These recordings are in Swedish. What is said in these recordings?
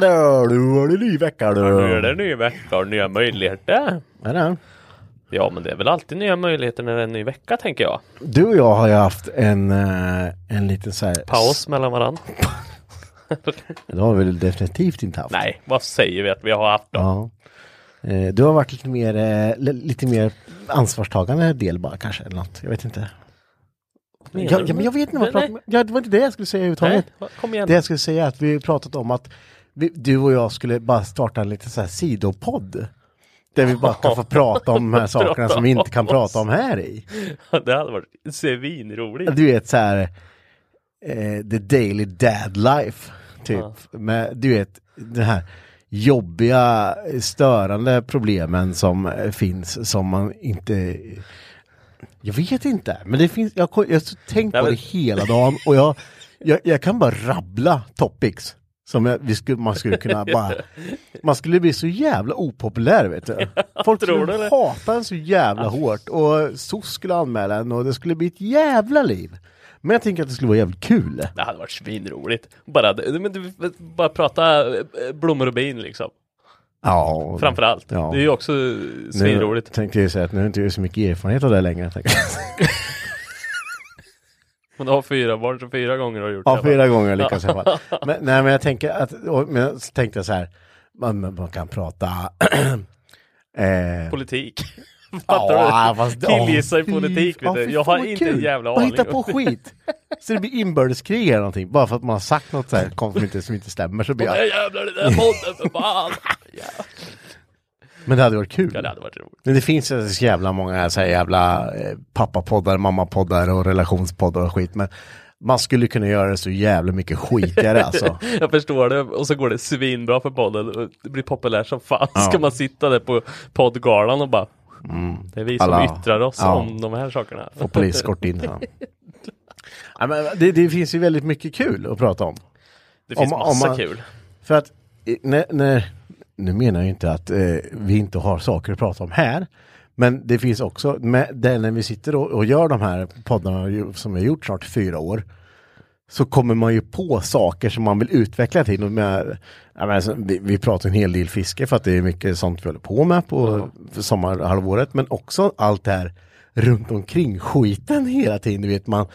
Jaha du, nu är det ny vecka du. Nu är det ny vecka och nya möjligheter. Är det? Ja, men det är väl alltid nya möjligheter när det är en ny vecka, tänker jag. Du och jag har ju haft en, eh, en liten så här... Paus mellan varandra. Det har vi väl definitivt inte haft. Nej, vad säger vi att vi har haft då? Ja. Eh, Du har varit lite mer, eh, li- lite mer ansvarstagande del bara kanske, eller något. Jag vet inte. Ja, ja, men jag vet inte vad jag pratar om. Ja, det var inte det jag skulle säga överhuvudtaget. Nej, kom igen. Det jag skulle säga är att vi pratat om att du och jag skulle bara starta en liten så här sidopodd. Där vi bara kan få prata om de här sakerna som vi inte kan prata om här i. det hade varit svinroligt. Du vet så här, eh, the daily dad life. Typ. Med, du vet, den här jobbiga, störande problemen som eh, finns som man inte... Jag vet inte, men det finns, jag har jag har tänkt Nej, på det hela dagen och jag, jag, jag kan bara rabbla topics. Som jag, vi skulle, man skulle kunna bara, man skulle bli så jävla opopulär vet du. Folk skulle det? hata en så jävla hårt och SOS skulle anmäla en och det skulle bli ett jävla liv. Men jag tänker att det skulle vara jävligt kul. Det hade varit svinroligt. Bara, men du, bara prata eh, blommor och bin liksom. Ja. Framförallt. Ja. Det är ju också svinroligt. Nu tänkte jag säga att nu har inte jag så mycket erfarenhet av det längre. jag. Men du har fyra barn, så fyra gånger har du gjort Ja, det. fyra gånger lyckas jag fall. Men, nej, men jag tänker att, och, men så tänkte jag så här, man, man kan prata eh, Politik. Ja, Fattar fast- du? Killgissa i politik. ja, vet du. Jag har inte kul. en jävla aning. hitta på skit. Så det blir inbördeskrig eller någonting. Bara för att man har sagt något så här som inte, som inte stämmer så blir jag... jävlar, det där podden för fan! Ja. Men det hade varit kul. ja, det hade varit roligt. Men det finns ju så jävla många så här jävla eh, pappapoddar, mammapoddar och relationspoddar och skit. Men man skulle kunna göra det så jävla mycket skitigare alltså. Jag förstår det, och så går det svinbra för podden och det blir populärt som fan. Ska man sitta där på poddgalan och bara Det är vi som Alla- yttrar oss ja. om de här sakerna. Få poliskort in. Ja. Ja, men det, det finns ju väldigt mycket kul att prata om. Det finns Om- om massa man- kul. För att, när, när, nu menar jag inte att eh, vi inte har saker att prata om här. Men det finns också, med, det, när vi sitter och, och gör de här poddarna som vi har gjort snart fyra år. Så kommer man ju på saker som man vill utveckla till. Och med, alltså, vi, vi pratar en hel del fiske för att det är mycket sånt vi håller på med på för sommarhalvåret. Men också allt det här runt omkring skiten hela tiden. Du vet man,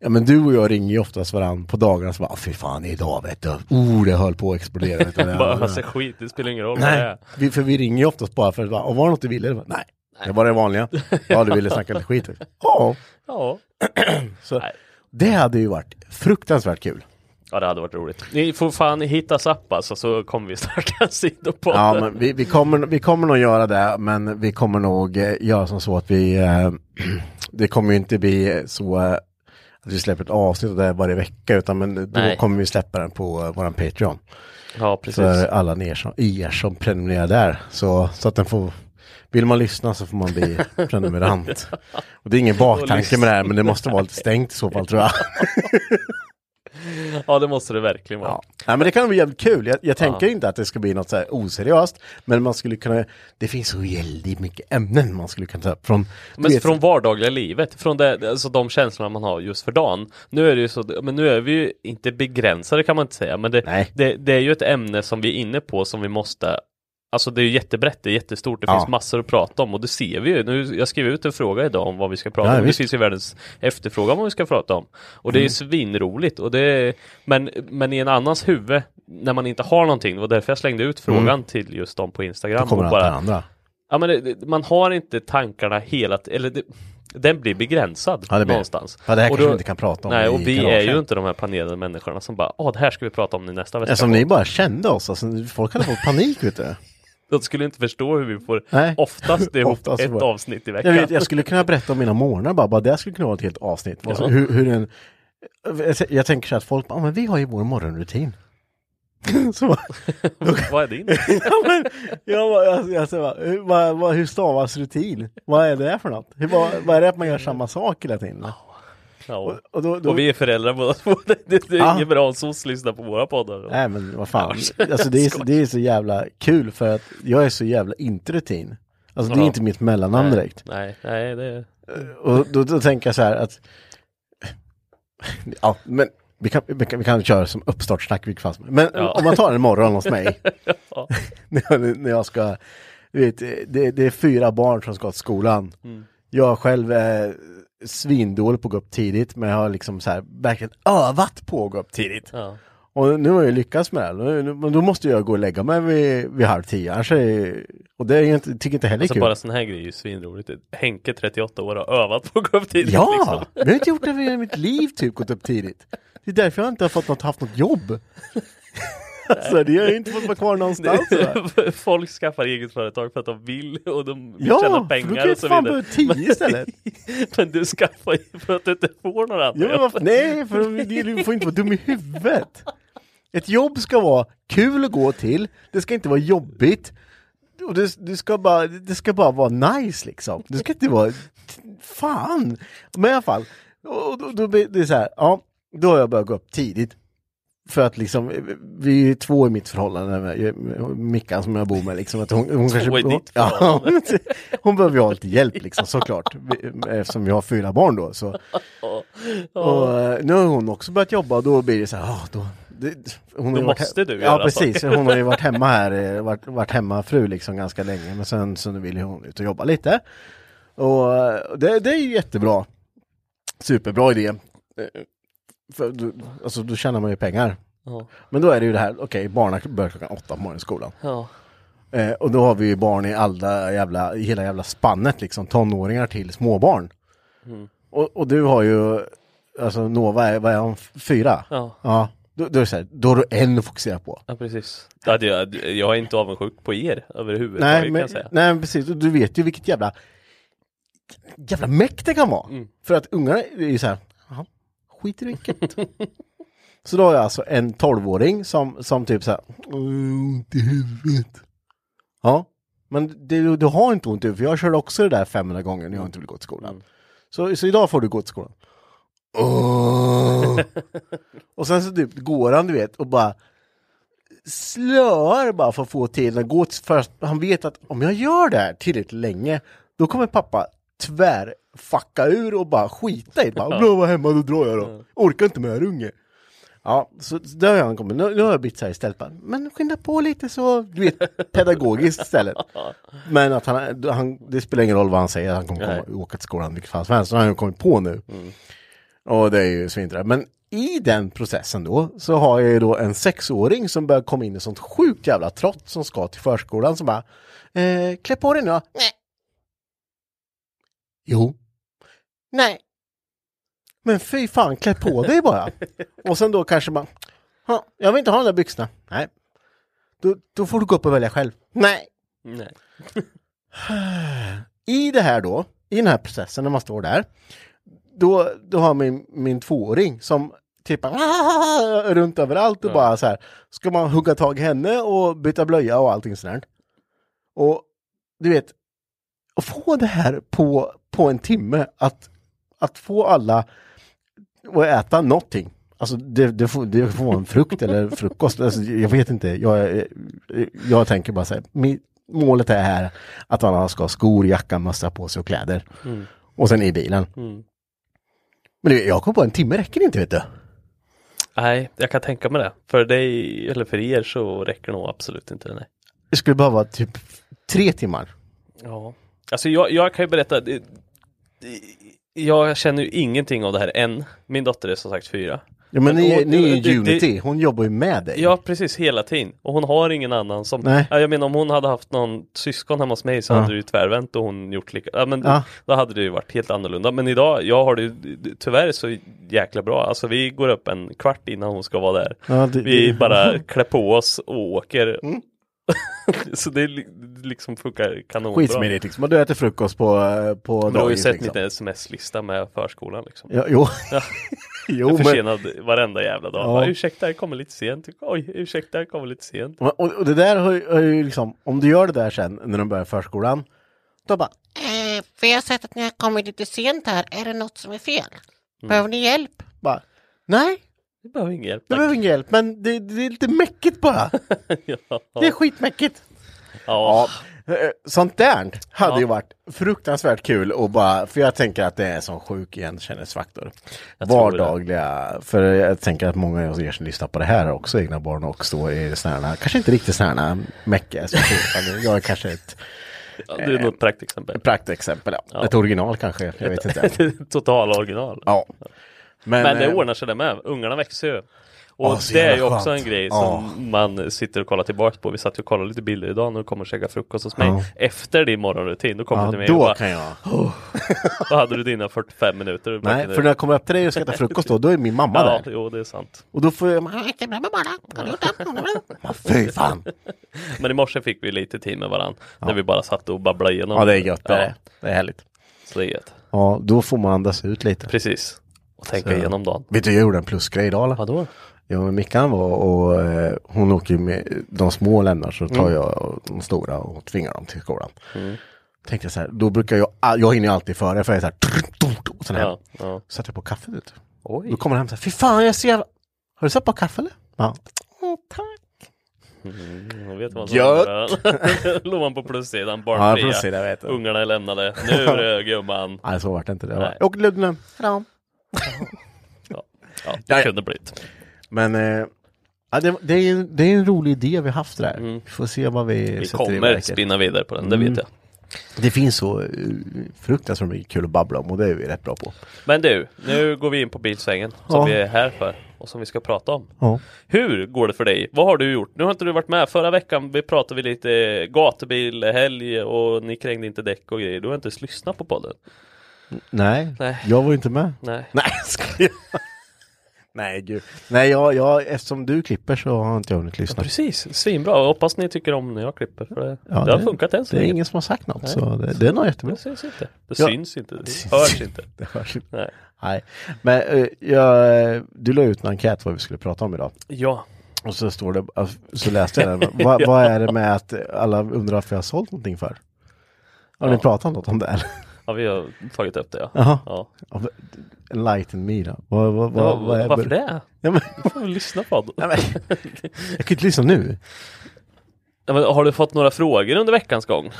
Ja men du och jag ringer ju oftast varandra på dagarna så bara, "Ah, fy fan idag vet du, oh det höll på att explodera. Vet du. Bara massa skit, det spelar ingen roll Nej, vi, för vi ringer ju oftast bara för att, bara, "Och var det något du ville? Bara, Nej, det var det vanliga. Ja, du ville snacka lite skit. Ja, Ja. så Nej. det hade ju varit fruktansvärt kul. Ja det hade varit roligt. Ni får fan hitta Zapp alltså så kommer vi starta en sidopodd. Ja, men vi, vi, kommer, vi kommer nog göra det, men vi kommer nog eh, göra som så att vi, eh, det kommer ju inte bli så eh, att vi släpper ett avsnitt av det varje vecka, utan men då Nej. kommer vi släppa den på eh, våran Patreon. Ja precis. För alla ni som, er som prenumererar där. Så, så att den får, vill man lyssna så får man bli prenumerant. Och det är ingen baktanke med det här, men det måste vara lite stängt i så fall tror jag. Ja det måste det verkligen vara. Ja. Nej, men det kan bli jävligt kul. Jag, jag tänker inte att det ska bli något så oseriöst, men man skulle kunna, det finns så väldigt mycket ämnen man skulle kunna ta upp från, Men vet, från vardagliga livet, från det, alltså de känslorna man har just för dagen. Nu är det ju så, men nu är vi ju inte begränsade kan man inte säga, men det, det, det är ju ett ämne som vi är inne på som vi måste Alltså det är jättebrett, det är jättestort, det Ja. finns massor att prata om och det ser vi ju. Nu, jag skrev ut en fråga idag om vad vi ska prata Ja, om. Det visst. finns ju världens efterfrågan om vad vi ska prata om. Och det är Mm. svinroligt och det är, men, men i en annans huvud, när man inte har någonting, det var därför jag slängde ut frågan till just dem på då Instagram. Mm. kommer och det bara, andra. Ja men det, det, man har inte tankarna hela eller det, den blir begränsad Ja, det blir- någonstans. Ja, det här och kanske vi inte kan prata om Nej, och vi är ju inte de här panerade människorna som bara, åh det här ska vi prata om i nästa vecka. Eftersom ni bara kände oss, alltså, folk hade fått panik vet du. De skulle inte förstå hur vi får Nej. oftast ihop Oftast ett bara- avsnitt i veckan. Jag, vet, jag skulle kunna berätta om mina morgnar bara, bara det skulle kunna vara ett helt avsnitt. Alltså, Ja. hur, hur en, jag, jag tänker så att folk bara, "Ja, men vi har ju vår morgonrutin. så, Vad är din? ja, men, jag, bara- jag, jag, säger bara, hur, vad, hur stavas rutin? Vad är det för något? Hur, vad, vad är det att man gör samma sak hela tiden? Ja. Och, och, då, då, Och vi är föräldrar båda två. Det, det, är Ja. inget bra om SOS lyssnar på våra poddar. Nej men vad fan, alltså, det, är, så- det är så jävla kul för att jag är så jävla inte rutin. Alltså det är inte mitt mellannamn direkt. Nej, nej, det Och då, då tänker jag så här att Ja, men vi kan, vi kan, vi kan köra som uppstartssnack vilket helst. Men Ja. om man tar en morgon hos mig Ja. när, jag, när jag ska du vet, det, det är fyra barn som ska till skolan. Mm. Jag själv är svindålig på att gå upp tidigt men jag har liksom så här verkligen övat på att gå upp tidigt. Ja. Och nu har jag lyckats med det. Men då måste jag gå och lägga mig vid, vid halv tio. Annars är och det är inte, tycker inte heller Alltså kul. bara sån här grej är ju svinroligt. Henke 38 år har övat på att gå upp tidigt. Ja! liksom. Jag har inte gjort det i mitt liv typ, gått upp tidigt. Det är därför jag inte har fått något, haft något jobb. Alltså det har jag inte fått vara kvar någonstans. Folk skaffar eget företag för att de vill och de vill Ja, tjäna för kan pengar jag och så fan vidare. behöva tio istället. Men du skaffar ju för att du inte får några andra Ja, men nej, för du får inte vara dum i huvudet. Ett jobb ska vara kul att gå till, det ska inte vara jobbigt. Och det, det, ska bara, det ska bara vara nice liksom. Det ska inte vara, fan. Men i alla fall, och då, då det så här, ja, då har jag börjat gå upp tidigt. För att liksom, vi är två i mitt förhållande med Mickan som jag bor med liksom. Att hon, hon kanske, i ditt ja, hon, hon behöver ju ha lite hjälp liksom såklart. Eftersom vi har fyra barn då så. Och eh, nu har hon också börjat jobba och då blir det så här, ah, då, det, hon Då måste du Ja precis, saker. hon har ju varit hemma här, eh, varit, varit hemmafru liksom ganska länge men sen så nu vill hon ut och jobba lite. Och eh, det, det är ju jättebra. Superbra idé. För, du- alltså då tjänar man ju pengar. Ja. Men då är det ju det här, okej barnen börjar klockan åtta på morgonen i skolan. Ja. Eh, och då har vi ju barn i alla jävla, i hela jävla spannet liksom, tonåringar till småbarn. Mm. Och, och du har ju, alltså Nova, är, vad är hon, fyra? Ja. Ja, då, då är det så här, då har du en att fokusera på. Ja precis. Det hade jag, jag är inte avundsjuk på er överhuvudtaget Nej kan men, jag säga. nej men precis, du vet ju vilket jävla jävla meck det kan vara. Mm. För att ungarna är ju så här, skit i vilket. så då har jag alltså en tolvåring som, som typ så här, "Åh, ont i huvudet. Ja, men det, du har inte ont i huvudet, för jag körde också det där 500 gånger när jag inte vill gå till skolan. Mm. Så, så idag får du gå till skolan. Och sen så typ går han du vet och bara slöar bara för att få tiden att gå till, för han vet att om jag gör det här tillräckligt länge då kommer pappa tvär fucka ur och bara skita i det. Bara, "Bra, var hemma, då drar jag då. Orkar inte med här unge. Ja, så där har han kommit. Nu, nu har jag blivit så här istället. Bara, men skynda på lite så, du vet, pedagogiskt istället. Men att han, han, det spelar ingen roll vad han säger, han kommer Nej. komma, åka till skolan vilket fall som helst. Så har han ju kommit på nu. Och det är ju svindra. Men i den processen då så har jag ju då en sexåring som börjar komma in i sånt sjukt jävla trott som ska till förskolan som bara eh, Klä på dig nu då. Nej. Jo. Nej. Men fy fan, klä på dig bara. Och sen då kanske man Ja, jag vill inte ha de där byxorna. Nej. Då, då får du gå upp och välja själv. Nej. Nej. I det här då, i den här processen när man står där, då, då har min, min tvååring som tippar runt överallt och Ja. bara så här, ska man hugga tag i henne och byta blöja och allting sådär. Och du vet, att få det här på, på en timme, att, att få alla att äta någonting. Alltså det, det, får, det får vara en frukt eller frukost. Alltså, jag vet inte. Jag, jag tänker bara så här. Målet är här att alla ska ha skor, jacka, mössa på sig och kläder. Och sen i bilen. Mm. Men jag kom på en timme räcker inte vet du. Nej, jag kan tänka mig det. För dig, eller för er så räcker nog absolut inte det. Nej. Det skulle vara typ tre timmar. Ja. Alltså jag, jag kan ju berätta. Det, jag känner ju ingenting av det här än. Min dotter är som sagt fyra. Ja men ni, och- ni är ju det- det- Unity, hon jobbar ju med dig. Ja precis hela tiden. Och hon har ingen annan som Nej. ja, Jag menar om hon hade haft någon syskon hemma hos mig så Ja. hade det ju tvärvänt och hon gjort lika. Ja, men Ja. Då hade det ju varit helt annorlunda. Men idag, jag har det ju tyvärr så jäkla bra. Alltså vi går upp en kvart innan hon ska vara där. Ja, det- vi bara klär på oss och åker. Mm. så det li- liksom funkar kanonbra. Skitsmidigt liksom. Och du äter frukost på, eh, på Men du har ju sett liksom. lite sms-lista med förskolan liksom. Ja, jo. Ja. jo Jag är men, försenad varenda jävla dag. Ja. Bara, ursäkta, jag kommer lite sent. Oj, ursäkta, jag kommer lite sent. och, och det där har ju, har ju liksom, om du gör det där sen när de börjar förskolan, då bara, Eh, för jag har sett att ni har kommit lite sent här. Är det något som är fel? Mm. Behöver ni hjälp? bara, nej, Du behöver ingen hjälp. det behöver ingen hjälp, men det, det är lite mäckigt bara. ja. Det är skitmäckigt. Ja. Eh, Sånt där hade Ja. ju varit fruktansvärt kul och bara, för jag tänker att det är sån sjuk igenkänningsfaktor. Vardagliga, för jag tänker att många av er som lyssnar på det här har också egna barn och står i sådana kanske inte riktigt sådana situationer, utan jag är kanske ett Ja, det är nog ett praktexempel. praktexempel, ja. Ja. ett original kanske, jag vet inte. Total original. Ja. Men, Men det eh, ordnar sig det med. Ungarna växer ju. Och Ja, så det är ju också en grej Ja. som man sitter och kollar tillbaka på. Vi satt ju och kollade lite bilder idag när du kommer och käka frukost hos mig. Ja. Efter din morgonrutin, då kommer ja, du till mig och då bara, kan jag. då hade du dina 45 minuter. Nej, för när jag kommer upp till dig och ska äta frukost då, då är min mamma Ja, där. jo det är sant. Och då får jag, Ja. "Ja, fy fan. Men i morse fick vi lite tid med varandra. När vi bara satt och babblade igenom. Ja, det är gött, det är, Ja, det. det är härligt. så det är gött. Ja, då får man andas ut lite. Precis. Och tänka Så- igenom dagen. Vet du, jag gjorde en plusgrej idag. eller? Vadå? Ja, men Mickan var och eh, hon åker med de små lämnar så tar Mm. jag de stora och tvingar dem till skolan. Tänkte jag så här, då brukar jag, all- jag hinner ju alltid före för jag är så här, och sen Ja, ja. ja. Sätter jag på kaffet ut. Oj. Då kommer han hem så här, fy fan jag jävla... Har du satt på kaffe eller? Ja. Åh, tack. Mm, jag vet vad som Gött. Låg man på plussidan, Ja, barnfria. jag vet. Ungarna är lämnade. Nu är det gumman. Nej, så vart det inte. Det var, till Ludden. Hejdå. Ja, ja det kunde blivit. Men eh, ja, det, det, är, en- det är en rolig idé vi haft där. Mm. Vi får se vad vi, Vi kommer spinna vidare på den, det Mm. vet jag. Det finns så uh, fruktansvärt mycket kul att babbla om och det är vi rätt bra på. Men du, nu går vi in på bilsvängen som Ja. vi är här för och som vi ska prata om. Ja. Hur går det för dig? Vad har du gjort? Nu har inte du varit med. Förra veckan vi pratade vi lite gatubil, helg och ni krängde inte däck och grejer. Du har inte ens lyssnat på podden. Nej, Nej. jag var ju inte med. Nej. Nej, jag? Nej, gud. Nej, jag, jag, eftersom du klipper så har inte jag hunnit lyssna. Precis, svinbra. Hoppas ni tycker om när jag klipper. För det, Ja, det har funkat än så Det är ingen som har sagt något, Nej. så det, det är nog jättebra. Det syns inte. Det Ja. syns inte. Det hörs inte. Det hörs inte. Nej. Nej. Men eh, jag, du la ut en enkät vad vi skulle prata om idag. Ja, Och så står det, alltså, så läste jag den. vad, vad är det med att alla undrar varför jag har sålt någonting för? Har ni Ja. pratat något om det? eller? Ja, vi har tagit upp det ja. Jaha. ja. Enlighten me då. Vad, vad, ja vad, vad är varför det? Ja, men, Du får väl lyssna på det. nej, men, jag kan inte lyssna nu. Ja, men har du fått några frågor under veckans gång?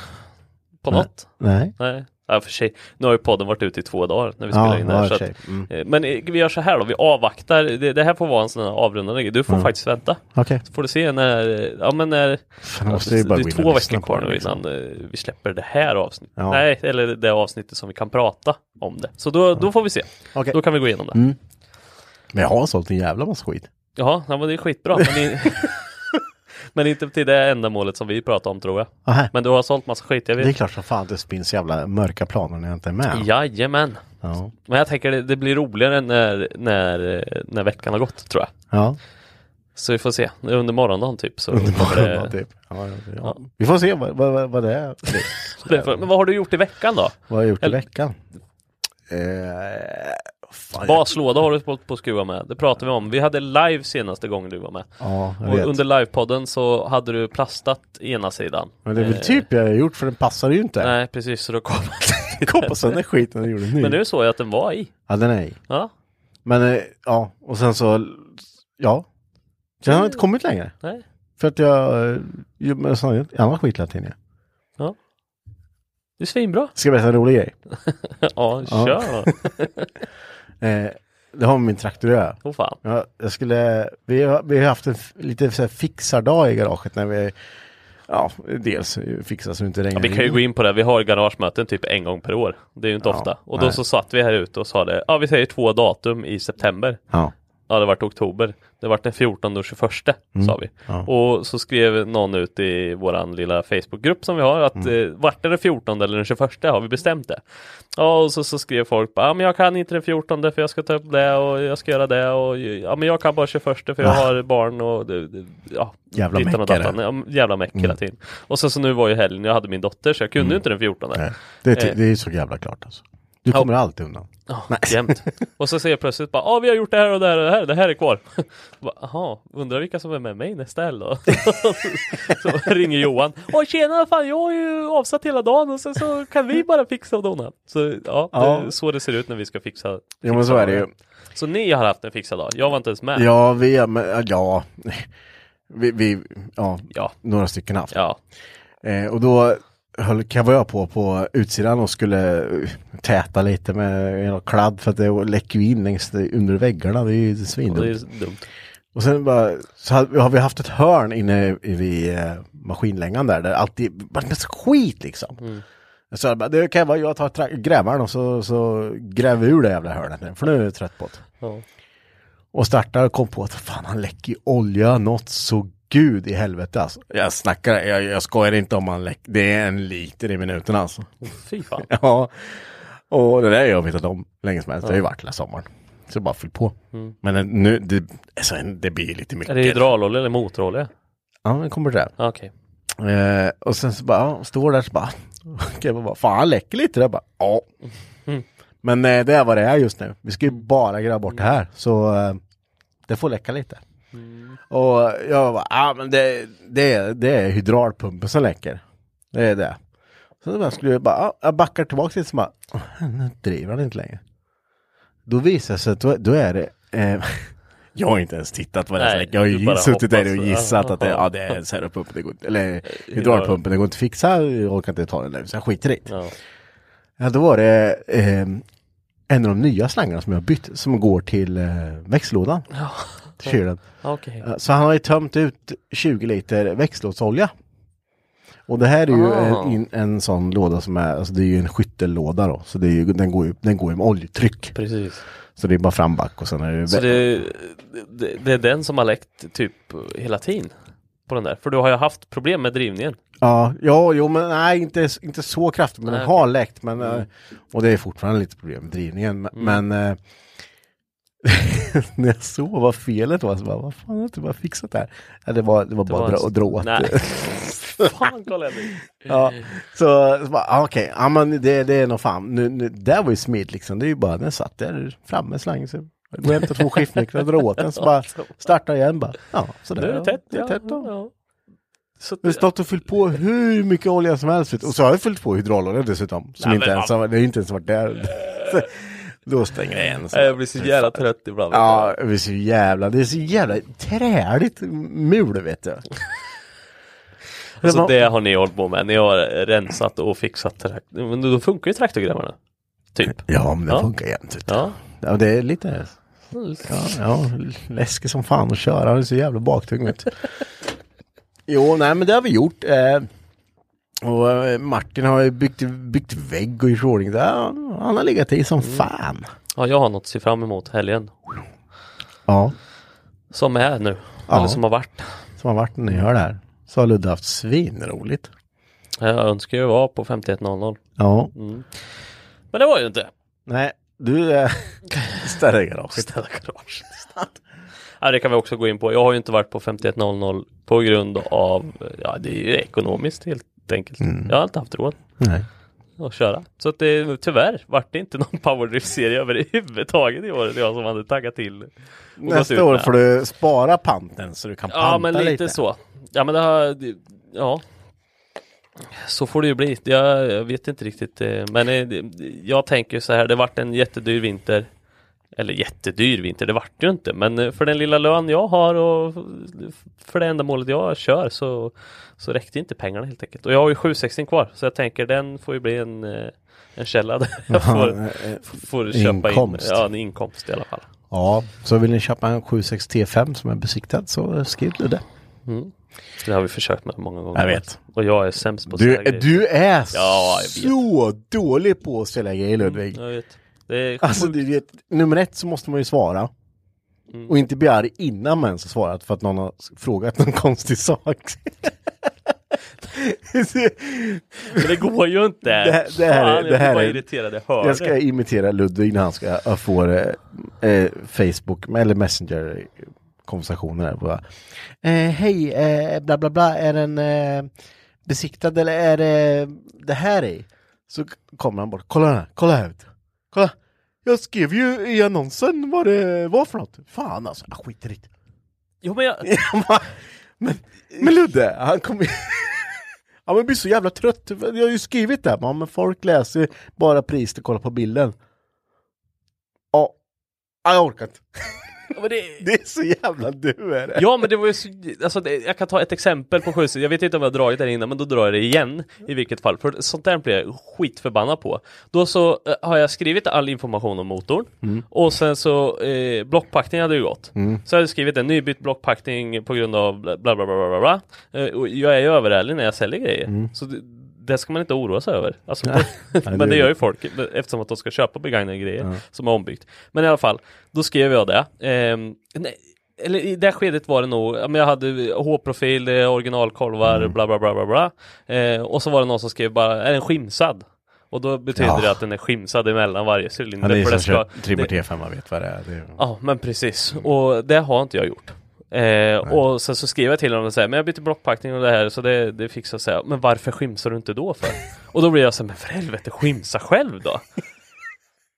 På Nej. något? Nej. Nej. Ja, för sig. Nu har ju podden varit ute i två dagar när vi Ja, spelar in det ja, här. Så att. Mm. eh, men eh, vi gör så här då, vi avvaktar. Det, det här får vara en sån här avrundande grej. Du får Mm. faktiskt vänta. Okej. Så får du se när, eh, ja men när Fan, bara det gå är två veckor kvar det, nu liksom. innan vi släpper det här avsnittet. Ja. Nej, eller det avsnittet som vi kan prata om det. Så då, då får vi se. Okej. Då kan vi gå igenom det. Mm. Men jag har sålt en jävla massa skit. Jaha, ja, men det är skitbra. Men, men inte till det ändamålet som vi pratar om tror jag. Aha. Men du har sålt massa skit, jag Det är vet. klart som fan det spinns jävla mörka planer när jag inte är med. Jajamän. Ja. Men jag tänker det, det blir roligare när, när, när veckan har gått tror jag. ja. Så vi får se, under morgondagen typ. Så Under kommer det- typ. Ja, ja, ja. Vi får se vad, vad, vad- det är. Men vad har du gjort i veckan då? Vad har jag gjort i Eller- veckan? Eh, fan, Baslåda har du på att skruva med. Det pratade vi om. Vi hade live senaste gången du var med. Ja, jag Och vet. under livepodden så hade du plastat ena sidan. Men det är väl Eh, typ jag har gjort för den passar ju inte. Nej precis, så då kom Koppa sönder skiten och gjorde ny. Men nu såg jag att den var i. Ja, den är i. Ja, Men eh, ja, och sen så, ja. Sen har jag inte kommit längre. nej. För att jag, eh, gör med sån annan skit hela tiden. Det är svinbra. Ska jag berätta en rolig grej? Ja, Ja. kör. Eh, det har med min traktor att göra. Åh fan. Ja, jag skulle, vi, har, vi har haft en lite så här fixardag i garaget när vi, ja, dels fixar så det inte Ja, regnar vi kan ju gå in på det. Vi har garagemöten typ en gång per år. Det är ju inte Ja, ofta. Och då nej. så satt vi här ute och sa det. Ja, vi säger två datum i september. Ja, Ja, det vart oktober. Det vart den 14 och 21 sa vi. Mm. ja. Och så skrev någon ut i våran lilla Facebookgrupp som vi har att Mm. eh, vart är den 14 eller den 21 har vi bestämt det. Ja, och så, så skrev folk bara, ja men jag kan inte den 14 för jag ska ta upp det och jag ska göra det och ja men jag kan bara 21 för jag Ah. har barn och det, det, ja. Jävla dattan. Ja, jävla meck hela Mm. tiden. Och sen så nu var ju helgen, jag hade min dotter så jag kunde ju inte den 14. nej. Det, är Eh. det är så jävla klart alltså. Du Ja. kommer alltid undan. Ja, Nej. jämt. Och så ser jag plötsligt bara, ja vi har gjort det här och det här och det här, det här är kvar. Jaha, undrar vilka som är med mig nästa helg då? så ringer Johan, åh tjena, fan jag har ju avsatt hela dagen och sen så kan vi bara fixa och dona. Så ja, Ja. det så det ser ut när vi ska fixa. Jo men så är det ju. Så ni har haft en fixad dag, jag var inte ens med. Ja, vi, ja, ja, vi, vi, ja, Ja, några stycken haft. ja. Eh, och då höll jag på på utsidan och skulle eh, täta lite med en kladd för att det läcker ju in längst under väggarna. Det är ju Och det svindumt. är dumt. Och sen bara, så har vi haft ett hörn inne vid eh, maskinlängan där, där alltid bara massa skit liksom. Mm. Så jag bara, det kan vara jag tar grävaren och så, så gräver ur det jävla hörnet nu, för nu är jag trött på det. Ja. Och startar och kom på att fan han läcker olja något så gud i helvete alltså. Jag snackar, jag, jag skojar inte om han läcker, det är en liter i minuten alltså. Fy fan. Ja, och det där har jag vetat om länge som helst, det har ju varit hela sommaren. Så bara fyll på. Mm. Men nu, det, alltså, det blir lite mycket. Är det hydraulolja eller motorolja? Ja, det kommer det. Ja, Okej. Eh, och sen så bara, ja, står där så bara, jag bara, fan han läcker lite där bara, ja. Mm. Men eh, det är vad det är just nu. Vi ska ju bara gräva bort det här, så eh, det får läcka lite. Mm. Och jag bara, ja men det, det, det är hydraulpumpen som läcker. Det är det. Så då skulle jag bara, ja, jag backar tillbaka lite så bara, "Åh, nu driver han inte längre. Då visar det sig att då, då är det, eh, jag har inte ens tittat vad det är. Jag har ju suttit där och gissat att det, Ja. det är en servopump, det går inte, eller hydraulpumpen, det går inte att fixa, jag orkar inte ta den där, så jag skiter i det. Ja. Ja, då var det eh, en av de nya slangarna som jag bytt, som går till eh, växellådan. Ja. Till kylen. Okej. Ja, Så han har ju tömt ut 20 liter växellådsolja. Och det här är ju Ah. en, in- en sån låda som är, alltså det är ju en skyttellåda då. Så det är ju, den, går ju, den går ju med oljetryck. Precis. Så det är bara fram back och sen är det... Så det, det, det är den som har läckt typ hela tiden? På den där? För du har ju haft problem med drivningen. Ja, ja, jo men nej inte, inte så kraftigt men Nej, den har läckt. Men, Mm. eh, Och det är fortfarande lite problem med drivningen. Men, Mm. men eh, när jag såg vad felet var så bara, vad fan har inte bara fixat det här? Ja, det var, det var Det bara dra, att dra åt det. Fan jag Ja, så, så bara, ah, okej, ja men det, det är nog fan, nu, nu, det var ju smidigt liksom, det är ju bara, den satt där framme slangen så går och hämtar två skiftnycklar, drar åt den så bara startar igen bara, ja sådär. Nu är det tätt. Det är ja. tätt då. Ja. Så Vi har stått och fyllt på hur mycket olja som helst och så har jag fyllt på hydraulolja dessutom, som Nej, inte ens har, det inte ens varit där. Då stänger jag igen. Så. Jag blir så jävla trött ibland. Ja, det är så jävla, det är så jävla träligt mul vet du. Och så det har ni hållit på med. Ni har rensat och fixat traktor. Men då funkar ju traktorgrävarna. Typ. Ja, men det Ja. funkar jämt. Ja. Ja, det är lite Ja, ja läskigt som fan att köra, han är så jävla baktung vet du. Jo, nej men det har vi gjort. Eh, och eh, Martin har ju byggt, byggt vägg och i ordning där. Han har legat i som fan. ja, jag har något att se fram emot helgen. Ja, Som är nu. Ja. Eller som har varit. som har varit när ni hör det här. Så har Ludde haft svinroligt. Jag önskar ju vara på 5100. Ja, Mm. Men det var ju inte. nej, du eh, ställer garaget. Ställa garaget. Ja, det kan vi också gå in på. Jag har ju inte varit på 5100 på grund av, ja det är ju ekonomiskt helt enkelt. Jag har inte haft råd Nej. att köra. Så att det, tyvärr vart det inte någon powerdrift-serie överhuvudtaget i år. Det jag som hade taggat till. Nästa år får du spara panten så du kan panta Ja men lite, lite. så. Ja men det har, ja. Så får det ju bli. Jag, jag vet inte riktigt. eh, Men eh, jag tänker så här, det vart en jättedyr vinter. Eller jättedyr vinter, det vart ju inte. Men eh, för den lilla lön jag har och för det ändamålet jag kör så, så räckte inte pengarna helt enkelt. Och jag har ju 760 kvar så jag tänker den får ju bli en, eh, en källa där jag får, eh, får köpa inkomst. in. Ja, en inkomst i alla fall. Ja, så vill ni köpa en 76 T5 som är besiktad så skriv du det. Det har vi försökt med många gånger. Jag vet. Och jag är sämst på Du, sådana grejer. du är Ja, så dålig på att ställa grejer Ludvig. Jag vet. Det är Alltså du vet, nummer ett så måste man ju svara. Mm. Och inte bli arg innan man ens har svarat för att någon har frågat någon konstig sak. Men det går ju inte. Det här- det här är- Fan, jag det här är- irriterad. Jag hör Jag ska det. imitera Ludvig när han ska äh, få eh, eh, Facebook eller Messenger konversationer. här. Bara, Eh, Hej, eh, bla bla bla, är den eh, besiktad eller är det det här i? Så kommer han bort, kolla här, kolla här. Kolla, jag skrev ju i annonsen vad det var för något. Fan alltså, jag skiter i det. Jo, men jag... Men, men Ludde, han kommer Ja men blir så jävla trött, jag har ju skrivit det, ja, men folk läser bara priset och kollar på bilden. Ja, jag orkar inte. Ja, men det... Det är så jävla du är det. Ja men det var ju så, alltså det, jag kan ta ett exempel på skjuts, jag vet inte om jag har dragit det innan men då drar jag det igen i vilket fall, för sånt där blir jag skitförbannad på. Då så eh, har jag skrivit all information om motorn och sen så eh, blockpackning hade ju gått. Så jag hade skrivit en nybytt blockpackning på grund av bla bla bla bla bla. bla. Eh, och jag är ju överärlig när jag säljer grejer. Så det, det ska man inte oroa sig över. Alltså, men det- gör ju folk eftersom att de ska köpa begagnade grejer som är ombyggt. Men i alla fall, då skrev jag det. Ehm, nej, eller i det skedet var det nog, ja, men jag hade H-profil, eh, originalkolvar, Mm. bla bla bla bla bla. Eh, och så var det någon som skrev bara, är den skimsad? Och då betyder Ja. det att den är skimsad emellan varje cylinder. Är för som det ska- det- T5, man vet vad det är. Det är Ja, men precis. Och det har inte jag gjort. Eh, och sen så skrev jag till honom och säger, men jag byter blockpackning och det här så det, det fixar sig. Men varför skimsar du inte då för? och då blir jag så här, men för helvete skimsa själv då!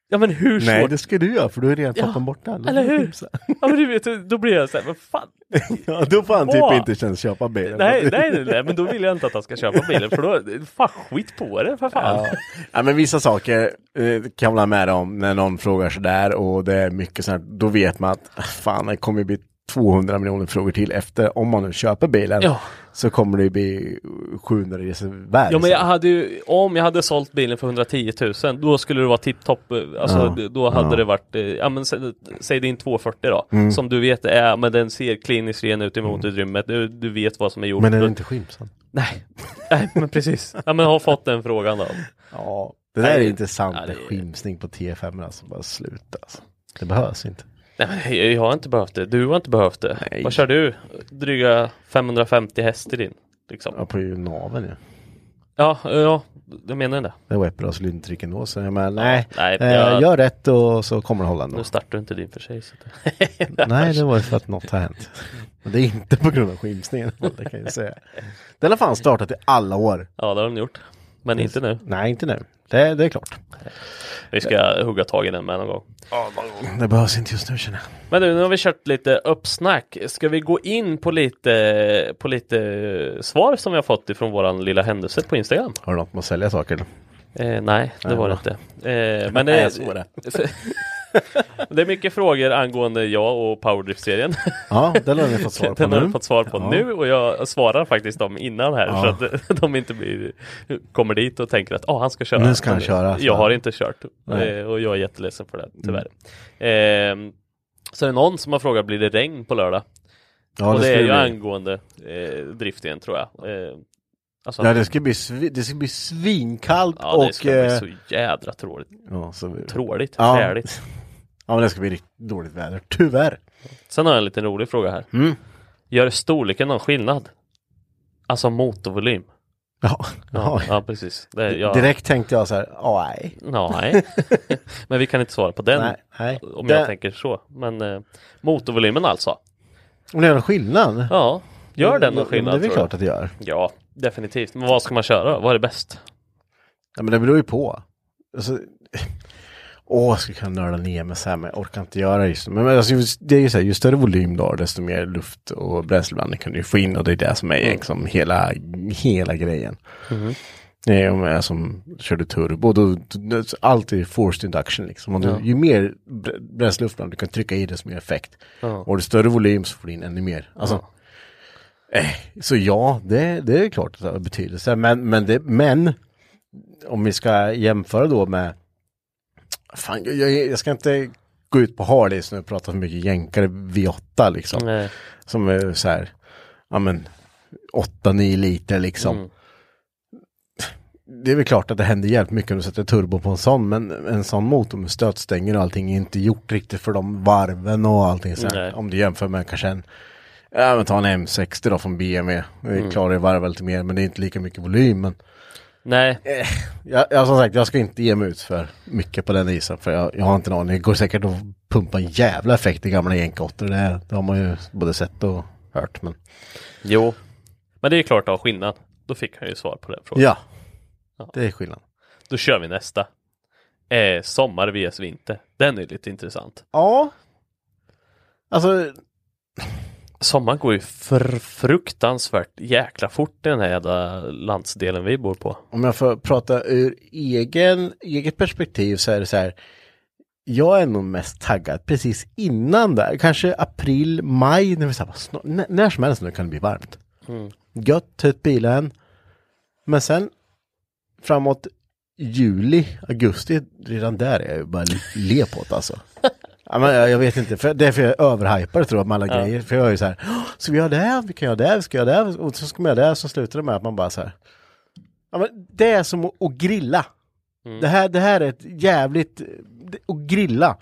ja men hur svårt? Nej, det ska du göra för du har redan Ja, dem borta. Eller du hur? Ja men du vet, då blir jag så här, men fan! Ja, då får han typ Åh. inte ens köpa bilen. Nej, nej, nej, nej, men då vill jag inte att han ska köpa bilen för då, fan skit på det för fan! Ja. ja men vissa saker eh, kan jag hålla med om när någon frågar sådär och det är mycket sånt då vet man att ah, fan det kommer bli 200 miljoner frågor till efter om man nu köper bilen Ja. så kommer det bli 700 resor värre. Ja men jag hade ju, om jag hade sålt bilen för 110 000 då skulle det vara tipptopp, alltså Ja. då hade Ja. det varit, eh, ja men sä, säg din 240 då, Mm. som du vet är, men den ser kliniskt ren ut i motorutrymmet, du, du vet vad som är gjort. Men är det Då- inte skimsad? Nej, nej men precis, ja men jag har fått den frågan då. Ja. Det där är Nej, intressant ja, det- skimsning på T5 alltså, bara sluta alltså. Det behövs inte. Nej jag, har inte behövt det, du har inte behövt det. Nej. Vad kör du? Dryga 550 häst i din? Liksom. Ja, på ju naveln ju. Ja, ja, jag menar det. Det var ett bra cylindtryck ändå så jag menar nej. Nej, eh, jag- Gör rätt och så kommer det hålla ändå. Nu startar du inte din för sig. Så att... Nej, det var ju för att något har hänt. Men det är inte på grund av skimsningen, det kan jag säga. Den har fan startat i alla år. Ja, det har den gjort. Men inte nu. Nej, inte nu. Det, det är klart. Vi ska hugga tag i den med någon gång. Det behövs inte just nu känner jag. Men du, nu har vi kört lite uppsnack. Ska vi gå in på lite, på lite svar som vi har fått ifrån våran lilla händelse på Instagram? Har du något med att sälja saker? Eh, nej, det Nej, var det inte. Eh, men det, så var det. det är mycket frågor angående jag och Powerdrift-serien. Ja, den har ni fått svar på Den har nu. du fått svar på Ja. nu och jag svarar faktiskt dem innan här Ja. så att de inte blir, kommer dit och tänker att ah, han ska köra. Nu ska han Men köra. Jag har inte kört Nej. Mm. eh, och jag är jätteledsen för det tyvärr. Eh, så är det någon som har frågat blir det regn på lördag? Ja, och det, ska är ju bli. angående eh, driften tror jag. Eh, alltså, Ja, det ska bli, svi, det ska bli svinkallt ja, det och... ska bli eh, så jädra tråligt. ja, så, Tråligt, Ja. träligt. Ja, men det ska bli riktigt dåligt väder. Tyvärr. Sen har jag en liten rolig fråga här. Mm. Gör storleken någon skillnad? Alltså motorvolym? Ja, ja. Ja, precis. Det, jag, Direkt tänkte jag så här, ja, nej. Nej. Men vi kan inte svara på den. Nej, nej. Om Det- jag tänker så. Men eh, motorvolymen alltså. Om det gör en skillnad? Ja, gör den någon Det skillnad? är väl klart att det gör. Ja, definitivt. Men vad ska man köra? Vad är det bäst? Ja, men det beror ju på. Alltså, åh, jag skulle kunna nörda ner mig så här, men jag orkar inte göra just det. Men men alltså, det är ju så här, ju större volym du har, desto mer luft och bränsleblandning kan du få in och det är det som är Mm. liksom hela, hela grejen. Det är om jag som körde turbo, då, då, allt är forced induction liksom. Och du, Ja. Ju mer br- bränsleluft du kan trycka i desto mer effekt. Ja. Och ju större volym så får du in ännu mer. Alltså, eh, så ja, det, det är klart att det har betydelse. Men, men, det, men om vi ska jämföra då med Fan, jag, jag, ska inte gå ut på Harleys nu och prata för mycket jänkare V8 liksom. Nej. Som är så här, ja men 8-9 liter liksom. Mm. Det är väl klart att det händer jävligt mycket om du sätter turbo på en sån, men en sån motor med stötstänger och allting är inte gjort riktigt för de varven och allting så här. Om du jämför med kanske en, ja men ta en M60 då från BMW. Det Mm. klarar ju varva lite mer, men det är inte lika mycket volym. Men Nej, jag, jag, som sagt, jag ska inte ge mig ut för mycket på den isen, för jag, jag har inte en aning. Det går säkert att pumpa en jävla effekt i gamla jänk-8. Det, det har man ju både sett och hört. Men jo. Men det är klart att ha skillnad. Då fick han ju svar på den frågan. ja, det är skillnad. Då kör vi nästa. Eh, sommar vs vinter. Den är lite intressant. Ja. Alltså, Sommaren går ju för fruktansvärt jäkla fort i den här jävla landsdelen vi bor på. om jag får prata ur egen, eget perspektiv så är det så här. Jag är nog mest taggad precis innan där, kanske april, maj, när vi säger snart, när, som helst nu kan det bli varmt. Gött, ta ut bilen. Men sen framåt juli, augusti, redan där är jag bara le på det alltså. Ja, men jag, jag vet inte, för det är för jag är överhypad tror jag med alla grejer. För jag är ju så här, "Åh, ska vi göra det, vi kan göra det, vi ska göra det, och så ska man göra det, så slutar det med att man bara så här. Ja, men det är som att, att grilla. Det, här, det här är ett jävligt, att grilla.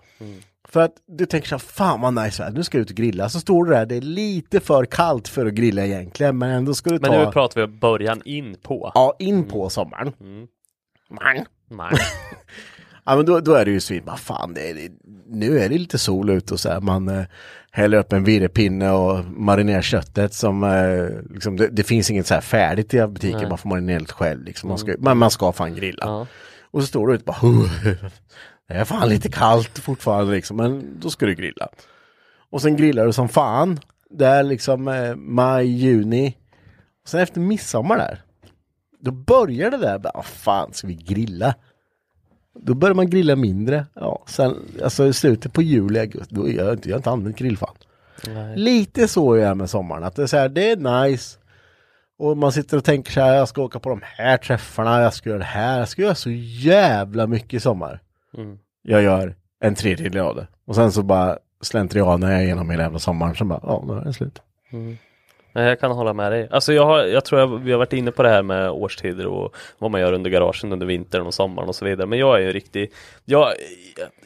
För att du tänker så här, fan vad nice väder, nu ska jag ut och grilla. Så står du där, det är lite för kallt för att grilla egentligen, men ändå ska du Men ta... nu pratar vi om början in på. Ja, in på sommaren. Man. Nej. Ja men då, då är det ju svin, vad fan det är, nu är det lite sol ute och så här, man eh, häller upp en virrepinne och marinerar köttet som, eh, liksom, det, det finns inget så här färdigt i butiken, man får marinera lite själv liksom, man ska, men man ska fan grilla. Ja. Och så står du ute och bara, "Huh, det är fan lite kallt fortfarande liksom, men då ska du grilla. Och sen grillar du som fan, det är liksom eh, maj, juni. Sen efter midsommar där, då börjar det där, bara, "Ah, fan ska vi grilla? Då börjar man grilla mindre. Ja, sen, alltså i slutet på juli, augusti, då är jag inte, jag har inte använt grillfan. Lite så är jag med sommaren, att det är så här, det är nice. Och man sitter och tänker så här, jag ska åka på de här träffarna, jag ska göra det här, jag ska göra så jävla mycket i sommar. Jag gör en tredjedel av det. Och sen så bara slentrianar jag igenom hela jävla sommaren, sen bara, ja, nu är det slut. Nej, jag kan hålla med dig. Alltså jag, har, jag tror jag, vi har varit inne på det här med årstider och vad man gör under garagen under vintern och sommaren och så vidare. Men jag är ju riktig, jag,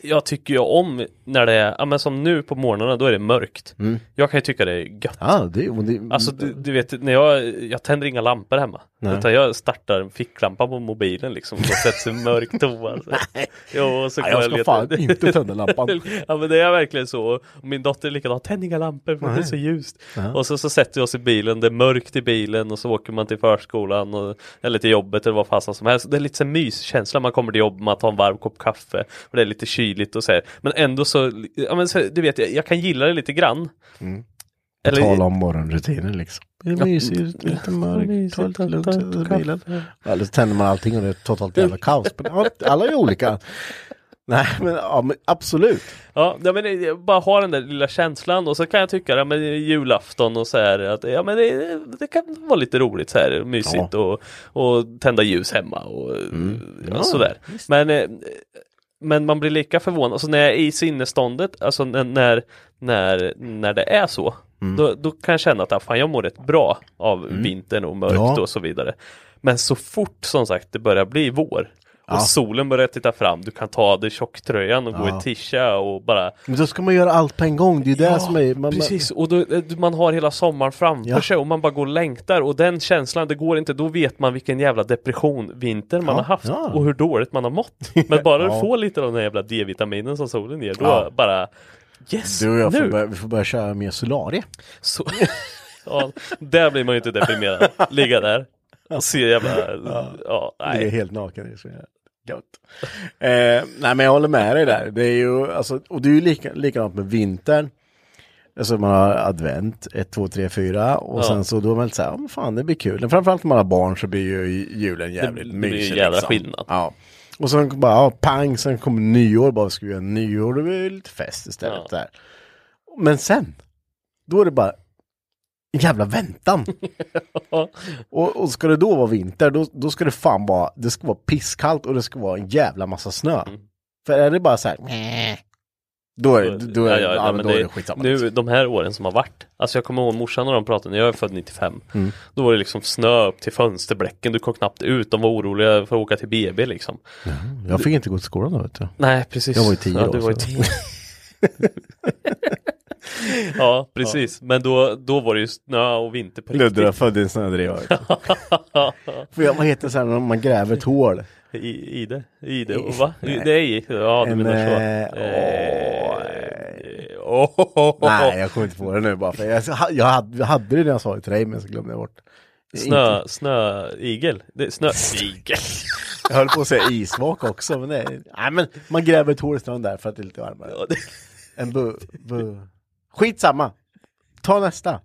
jag tycker ju om när det är, ja men som nu på morgnarna då är det mörkt. Jag kan ju tycka det är gött. Ja, det, det Alltså du, du vet, när jag, jag tänder inga lampor hemma. Nej. Utan jag startar en ficklampa på mobilen liksom. Och sätts i mörk toa. Jo, och så Nej, jag ska leta- fan inte tända lampan. ja men det är verkligen så. Och min dotter är likadant, tänd inga lampor för det är så ljust. Och så, så sätter vi oss i bilen, det är mörkt i bilen och så åker man till förskolan och, eller till jobbet eller vad fasen som helst. Det är lite så myskänsla, man kommer till jobbet, man tar en varm kopp kaffe och det är lite kyligt och så här. Men ändå så, ja men så, du vet, jag, jag kan gilla det lite grann. Eller... Tala om morgonrutinen liksom. Det är mysigt, lite mörkt, ta lite lugnt, ta- sätta sig i ta- bilen. Eller så tänder man allting och det är totalt jävla kaos. Men ja, alla är olika. Nej, men, ja, men absolut. Ja, ja men bara ha den där lilla känslan och så kan jag tycka ja, men julafton och så här att ja men det, det kan vara lite roligt så här mysigt och, och tända ljus hemma och ja, sådär. Men, eh, men man blir lika förvånad, alltså när jag är i sinnesståndet, alltså när, när, när det är så, då, då kan jag känna att ah, fan, jag mår rätt bra av vintern och mörkt Ja. och så vidare. Men så fort som sagt det börjar bli vår Och solen börjar titta fram, du kan ta av dig tjocktröjan och gå Ja. i tisha och bara Men då ska man göra allt på en gång, det är det som är... Man, Precis, och då, eh, man har hela sommaren framför Ja. sig och man bara går och längtar och den känslan, det går inte, då vet man vilken jävla depression vinter man Ja, har haft ja. och hur dåligt man har mått. Men bara Ja. du får lite av den jävla D-vitaminen som solen ger, då Ja. bara Yes, Du och jag får börja, vi får börja köra mer Solarie. Så, ja, där blir man ju inte deprimerad. Ligga där och se jävla, ja, Det är nej. helt naken. Det är så jävla gött. Eh, nej men jag håller med dig där. Det är ju, alltså, och det är ju lika, likadant med vintern. Alltså man har advent, 1, 2, 3, 4 och Ja. sen så då är man lite såhär, ja men fan det blir kul. Men framförallt om man har barn så blir ju julen jävligt det blir ju mysig. jävla liksom. skillnad. Ja. Och sen bara, ja, pang, sen kommer nyår, bara ska vi göra nyår, då blir det lite fest istället Ja. där. Men sen, då är det bara en jävla väntan. och, och ska det då vara vinter, då, då ska det fan vara, det ska vara pisskallt och det ska vara en jävla massa snö. Mm. För är det bara så här, då är, då är, ja, men då är det skitsamma. nu, liksom. de här åren som har varit Alltså jag kommer ihåg morsan när de pratade, när jag är född 95 Mm. Då var det liksom snö upp till fönsterblecken, du kom knappt ut, de var oroliga för att åka till BB liksom Jag fick inte gå till skolan då vet du. Nej precis Jag var ju tio ja, då, du var ju tio. Ja precis, men då, då var det ju snö och vinter på Ludde riktigt födde en snödriva. du. Vad heter det så här när man gräver ett hål? I, I det? I va? Nej. Det är i? Ja du En, menar så eh, Eh, åh, åh, åh, åh. Nej, jag kommer inte på det nu bara för jag, jag, hade, jag hade det när jag sa det till dig men så glömde jag bort. Snö, snöigel? Det är snöigel Jag höll på att säga isvak också, men det nej men man gräver ett hål i snön där för att det är lite varmare. Ja, det- En bu, bu. Skitsamma! Ta nästa!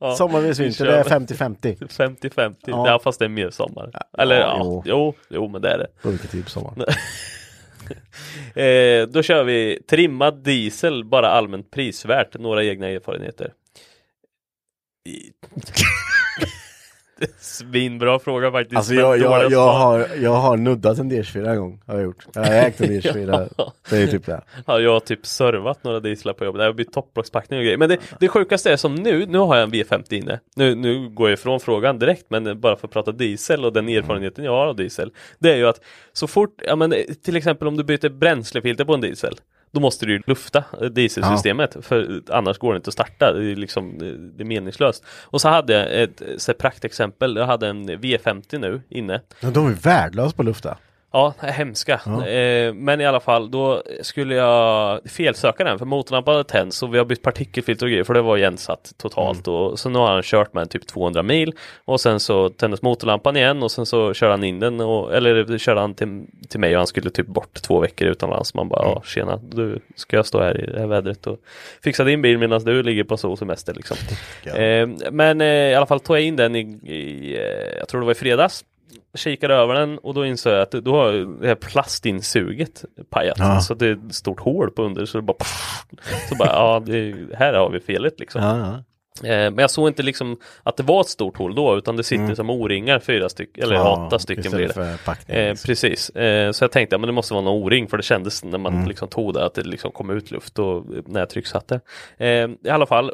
Ja, Sommarvis vinter, kör. det är 50-50. 50-50, Ja. ja. fast det är mer sommar. Eller ja, jo. jo. jo, men det är det. Olika typ sommar. Eh, då kör vi trimmad diesel, bara allmänt prisvärt, några egna erfarenheter. Svinbra fråga faktiskt. Alltså jag, jag, jag, har, jag har nuddat en DS4 en gång, har jag gjort. Jag har ägt en DS4, det är typ det. Ja, jag har typ servat några dieslar på jobbet. Det har blivit topplockspackning och grejer. Men det, det sjukaste är som nu, nu har jag en V50 inne. Nu, nu går jag ifrån frågan direkt, men bara för att prata diesel och den erfarenheten jag har av diesel. Det är ju att så fort, ja men till exempel om du byter bränslefilter på en diesel. Då måste du ju lufta dieselsystemet för annars går det inte att starta. Det är, liksom, det- är meningslöst. Och så hade jag ett så praktexempel. Jag hade en V50 nu inne. Men de är värdelösa på lufta. Ja, hemska. Eh, men i alla fall, då skulle jag felsöka den för motorlampan hade tänts och vi har bytt partikelfilter och grejer för det var igensatt totalt. Och så nu har han kört med typ 200 mil och sen så tändes motorlampan igen och sen så körde han in den och, eller körde han till, till mig och han skulle typ bort två veckor utomlands. Man bara, ja tjena, du ska jag stå här i det här vädret och fixa din bil medan du ligger på solsemester liksom. Eh, men eh, i alla fall tog jag in den i, i eh, jag tror det var i fredags kikade över den och då insåg jag att då har det här plastinsuget pajat. Ja. Så det är ett stort hål på under så det bara Så bara, ja det, här har vi felet liksom. Ja, ja. Eh, men jag såg inte liksom att det var ett stort hål då utan det sitter som O-ringar fyra stycken eller Mm. Ja, åtta stycken blir det. packning, Eh, liksom. precis, eh, så jag tänkte att men det måste vara någon O-ring för det kändes när man Mm. liksom tog det att det liksom kom ut luft och när jag trycksatte. Eh, I alla fall,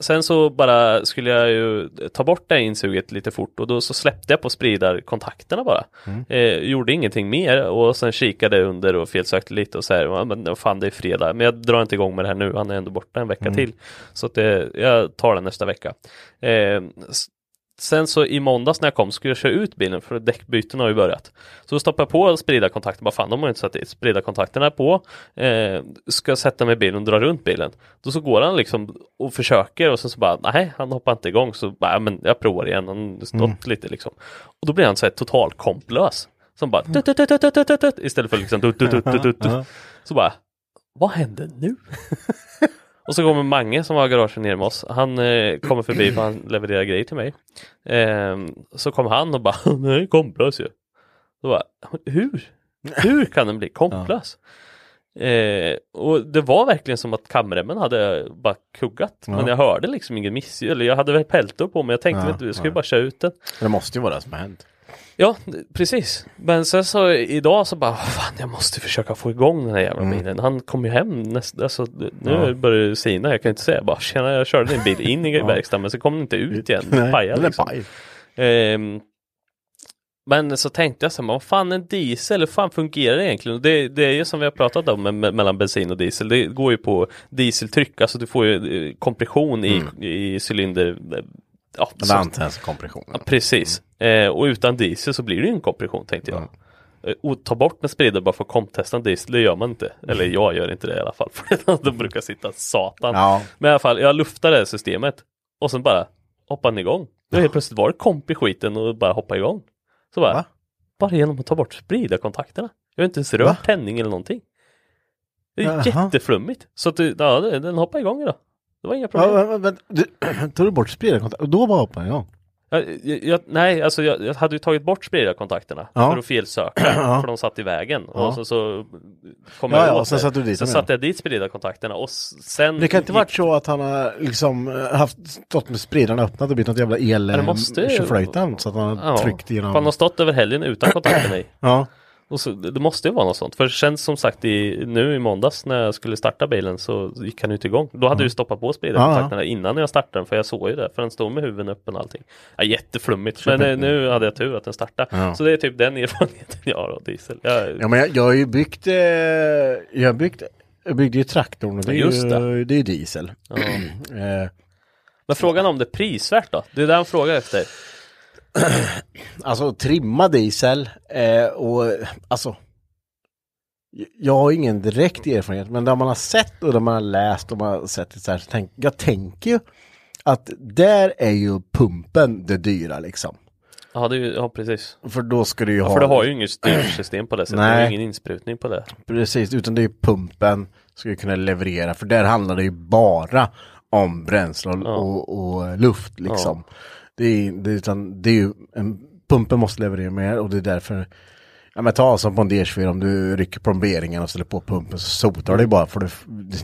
sen så bara skulle jag ju ta bort det insuget lite fort och då så släppte jag på spridarkontakterna bara. Mm. Eh, gjorde ingenting mer och sen kikade under och felsökte lite och så här, men fan det är fredag, men jag drar inte igång med det här nu, han är ändå borta en vecka Mm. till. Så att det, jag tar det nästa vecka. Eh, Sen så i måndags när jag kom skulle jag köra ut bilen för däckbyten har ju börjat. Så då stoppade jag på spridarkontakten, bara fan de har ju inte satt dit. Spridarkontakterna är på, eh, ska sätta mig i bilen och dra runt bilen. Då så går han liksom och försöker och sen så bara nej han hoppar inte igång så bara, men jag provar igen, han stått lite liksom. Och då blir han så här total komplös. Som bara tut, tut, tut, tut, tut, tut, istället för liksom tut, tut, tut, tut, tut, tut. Så bara vad hände nu? Och så kommer Mange som har garaget nere med oss. Han eh, kommer förbi för han levererar grejer till mig. Eh, så kom han och bara, nej komplös ju. Då bara, hur? Hur kan den bli komplös? Eh, och det var verkligen som att kamremmen hade bara kuggat. Men jag hörde liksom ingen miss. Eller jag hade väl peltor på mig. Jag tänkte, Ja, du, jag ska ju ja. bara köra ut den. Det måste ju vara det som har hänt. Ja, precis. Men sen så idag så bara, "Vad fan jag måste försöka få igång den här jävla bilen. Han kom ju hem nästa, alltså nu Mm. Ja. börjar det sina, jag kan inte säga bara tjena jag körde din bil in i verkstaden men så kom den inte ut igen, den Nej, pajade den är liksom. paj. Men så tänkte jag så här, vad fan en diesel, hur fan fungerar det egentligen? Det, det är ju som vi har pratat om med, med, mellan bensin och diesel, det går ju på dieseltryck, alltså du får ju eh, kompression i, i cylinder. eh, Ja, Men så- antändens kompression. Ja, precis. Eh, och utan diesel så blir det ju en kompression tänkte jag. Eh, Och ta bort en spridare bara för att komptesta en diesel, det gör man inte. Eller jag gör inte det i alla fall. För de brukar sitta satan. Ja. Men i alla fall, jag luftade det systemet. Och sen bara hoppade den igång. Det helt plötsligt var det komp i skiten och bara hoppa igång. Så bara, Va? bara genom att ta bort spridarkontakterna. Jag har inte ens rört Va? tändning eller någonting. Det är Jaha. jätteflummigt. Så att det, ja, den hoppade igång idag. Det var inga problem. Ja, men, men, du, tog du bort spridarkontakt och då var hoppade igång? Jag, jag, nej, alltså jag, jag hade ju tagit bort spridarkontakterna Ja. för att felsöka, för de satt i vägen. Ja. Och så, så kom Ja, jag ja, åt sen du dit dem satte jag dit spridarkontakterna och sen Det kan inte gick- varit så att han har liksom eh, haft, stått med spridarna öppnat och blivit något jävla el måste så att han har tryckt för Han igenom. har stått över helgen utan kontakterna i. Ja, Och så, det det måste ju vara något sånt. För det känns som sagt i, nu i måndags när jag skulle starta bilen så gick han inte igång. Då hade du stoppat på spridarkontakterna innan jag startade den för jag såg ju det. För den stod med huven öppen och allting. Ja, jätteflummigt. Men eh, nu hade jag tur att den startade. Ja. Så det är typ den erfarenheten jag har av diesel. Jag, ja men jag, jag har ju byggt, eh, jag har byggt, jag byggde ju traktorn och det är Just ju det. det är diesel. ja. Eh, Men frågan om det är prisvärt då? Det är det han frågar efter. Alltså trimma diesel eh, och alltså jag har ingen direkt erfarenhet men det man har sett och det man har läst och man har sett det så här så tänk, jag tänker ju att där är ju pumpen det dyra liksom. Ja, det är ju, ja precis. För då ska du ju Ja, ha för du har ju inget styrsystem på det sättet. Nej. ju ingen insprutning på det. Precis, utan det är pumpen ska ju kunna leverera för där handlar det ju bara om bränsle och, Ja. och, och luft liksom. Det, är, det, utan det är ju, en, pumpen måste leverera mer och det är därför Ja men ta som på en D24 om du rycker plomberingen och ställer på pumpen så sotar det bara för det,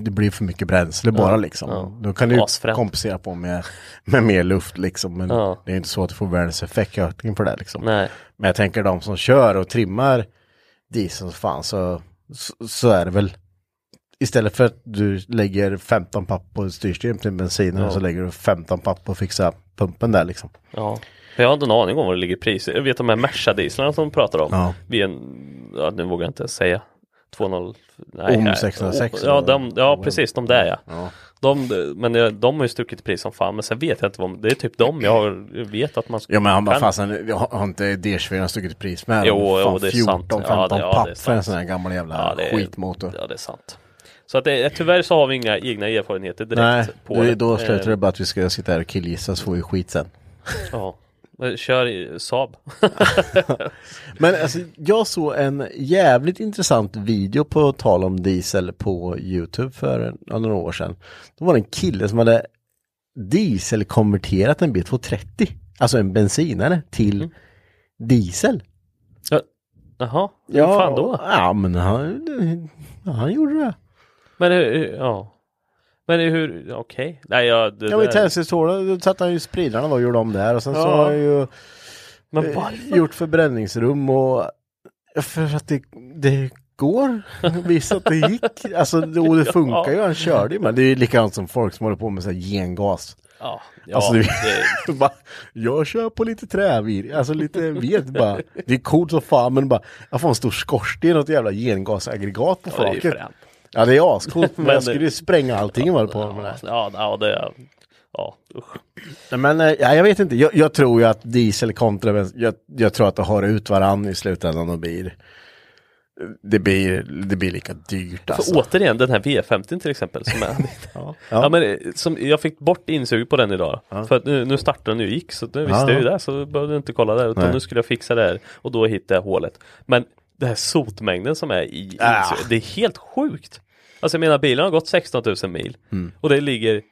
det blir för mycket bränsle bara liksom. ja. Då kan du Asfränt. kompensera på med, med mer luft liksom. Men Ja. det är inte så att du får världens effektökning för det liksom. Nej. Men jag tänker de som kör och trimmar diesel fan så, så, så är det väl Istället för att du lägger 15 papp på styrsystem till bensinen Ja. så lägger du 15 papp på att fixa pumpen där liksom. Ja. Jag har inte en aning om vad det ligger i pris. Jag vet de här Merca-dieslarna som de pratar om. Ja. Vid en, ja nu vågar jag inte säga. 2.0 nej, Om nej. 606 Ja, de, ja precis, de där ja. Ja. De, men det- de har ju stuckit i pris som fan. Men sen vet jag inte vad, det är typ de jag har, vet att man Ja men han bara fasen, har inte D24 stuckit pris med Jo, Fan, jo, det är 14, sant. 15 Ja, det- ja, papp för en sån här gammal jävla Ja, det skitmotor. Ja, det är sant. Så att det, tyvärr så har vi inga egna erfarenheter direkt Nej, på det, det. då slutar Eh, det bara att vi ska sitta här och killgissa så får vi skit sen. Ja. Kör Saab. Men alltså, jag såg en jävligt intressant video på tal om diesel på Youtube för ja, några år sedan. Då var det en kille som hade dieselkonverterat en B230, alltså en bensinare, till Mm. diesel. Ja. Jaha, hur fan då? Ja, men han, ja, han gjorde det. Men hur, ja. Men hur, okej. Nej, ja, det Ja, men i där- tändstickshålet, då satte han ju spridarna då och gjorde om där och sen så Ja. har han ju Men eh, varför? gjort förbränningsrum och för att det, det går. Visst att det gick. Alltså det- och det funkar ju, han körde ju men det är ju likadant som folk som håller på med så här gengas. Ja, ja Alltså, det- det, bara, jag kör på lite trävir, alltså lite ved bara. Det är coolt som fan men bara, jag får en stor skorsten och ett jävla gengasaggregat på ja, flaket. Ja det är ascoolt men, jag skulle ju spränga allting var på med det. Ja, ja, det ja, usch. Men eh, ja, jag vet inte, jag, jag tror ju att diesel kontra jag, jag tror att det har ut varann i slutändan och blir det blir, det blir lika dyrt alltså. För återigen, den här V50 till exempel som är ja. Ja. men eh, som, jag fick bort insug på den idag. För att nu, nu startade den ju gick så nu visste Ja. jag ju det så behövde jag inte kolla där utan Nej. nu skulle jag fixa det här och då hittade jag hålet. Men det här sotmängden som är i Ah. det är helt sjukt. Alltså jag menar bilen har gått 16 000 mil Mm. och det ligger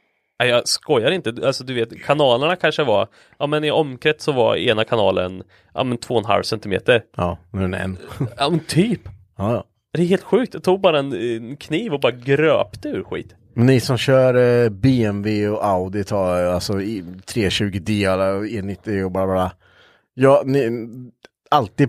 Nej, jag skojar inte, alltså du vet kanalerna kanske var, ja men i omkrets så var ena kanalen, ja men 2,5 centimeter. Ja, nu är den en. Ja men typ. ja, ja. Det är helt sjukt, jag tog bara en, en kniv och bara gröpte ur skit. Ni som kör eh, BMW och Audi tar eh, alltså i 320D och E90 och bla bla. Ja, ni, alltid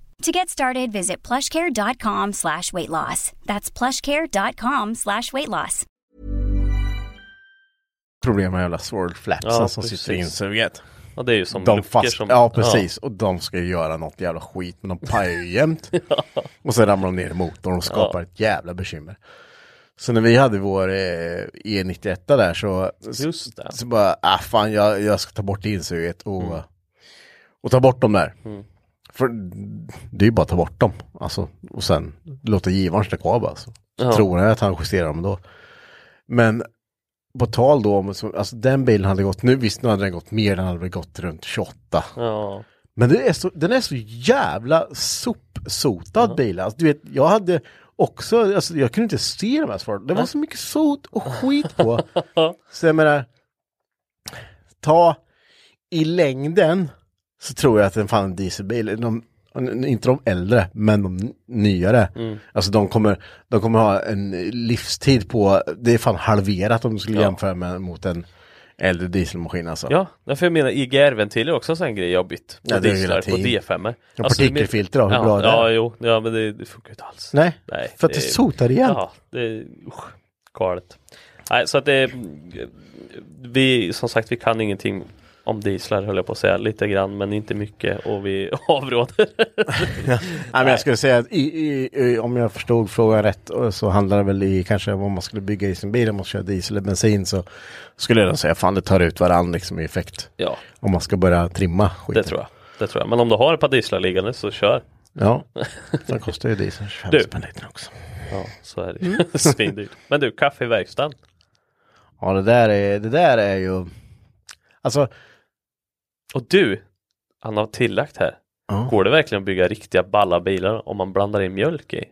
To get started, visit plushcare.com slash weight loss. That's plushcare.com slash weight loss. Problem med jävla sword flapsen Ja, som precis. sitter insuget. Ja, det är ju som De fast, som... ja precis, och de ska ju göra något jävla skit men de pajar ju jämt. Och så ramlar de ner i motorn och skapar ett jävla bekymmer. Så när vi hade vår eh, E91 där så, Just det. så bara, ah fan jag, jag ska ta bort insuget och, Mm. och ta bort dem där. För det är ju bara att ta bort dem. Alltså, och sen låta givaren stå kvar bara. Så. Ja. Tror jag att han justerar dem då. Men på tal då om, så- alltså den bilen hade gått, nu visst nu hade den gått mer, den hade väl gått runt 28. Ja. Men det är så, den är så jävla sopsotad bil. Alltså, du vet, jag hade också, alltså, jag kunde inte se de här svaren. Det var så mycket sot och skit på. så jag menar, ta i längden så tror jag att en fan dieselbil, de, inte de äldre, men de nyare. Alltså de kommer, de kommer ha en livstid på, det är fan halverat om du skulle Ja. jämföra med mot en äldre dieselmaskin alltså. Ja, därför jag menar IGR-ventiler också en grej jag bytt. På Ja, det är på tiden. D5. Ja, partikelfilter då, hur ja, bra är det? Ja, jo, ja men det, det funkar inte alls. Nej, Nej, för att det, sotar igen. Ja, det usch, galet. Nej, så att det vi, som sagt, vi kan ingenting om dieslar höll jag på att säga, lite grann men inte mycket och vi avråder. Nej, men jag skulle säga att i, i, i, om jag förstod frågan rätt så handlar det väl i kanske om man skulle bygga i sin bil om man kör diesel eller bensin så skulle jag säga fan det tar ut varandra liksom i effekt. ja, Om man ska börja trimma skiten. det tror jag. Det tror jag. Men om du har ett par dieslar liggande så kör. Ja, den kostar ju diesel 25 Du. spänn litern också. Ja, så är det ju. Svindyrt. Men du, kaffe i verkstaden. Ja det där är, det där är ju Alltså Och du, han har tillagt här. Ja. Går det verkligen att bygga riktiga balla bilar om man blandar in mjölk i?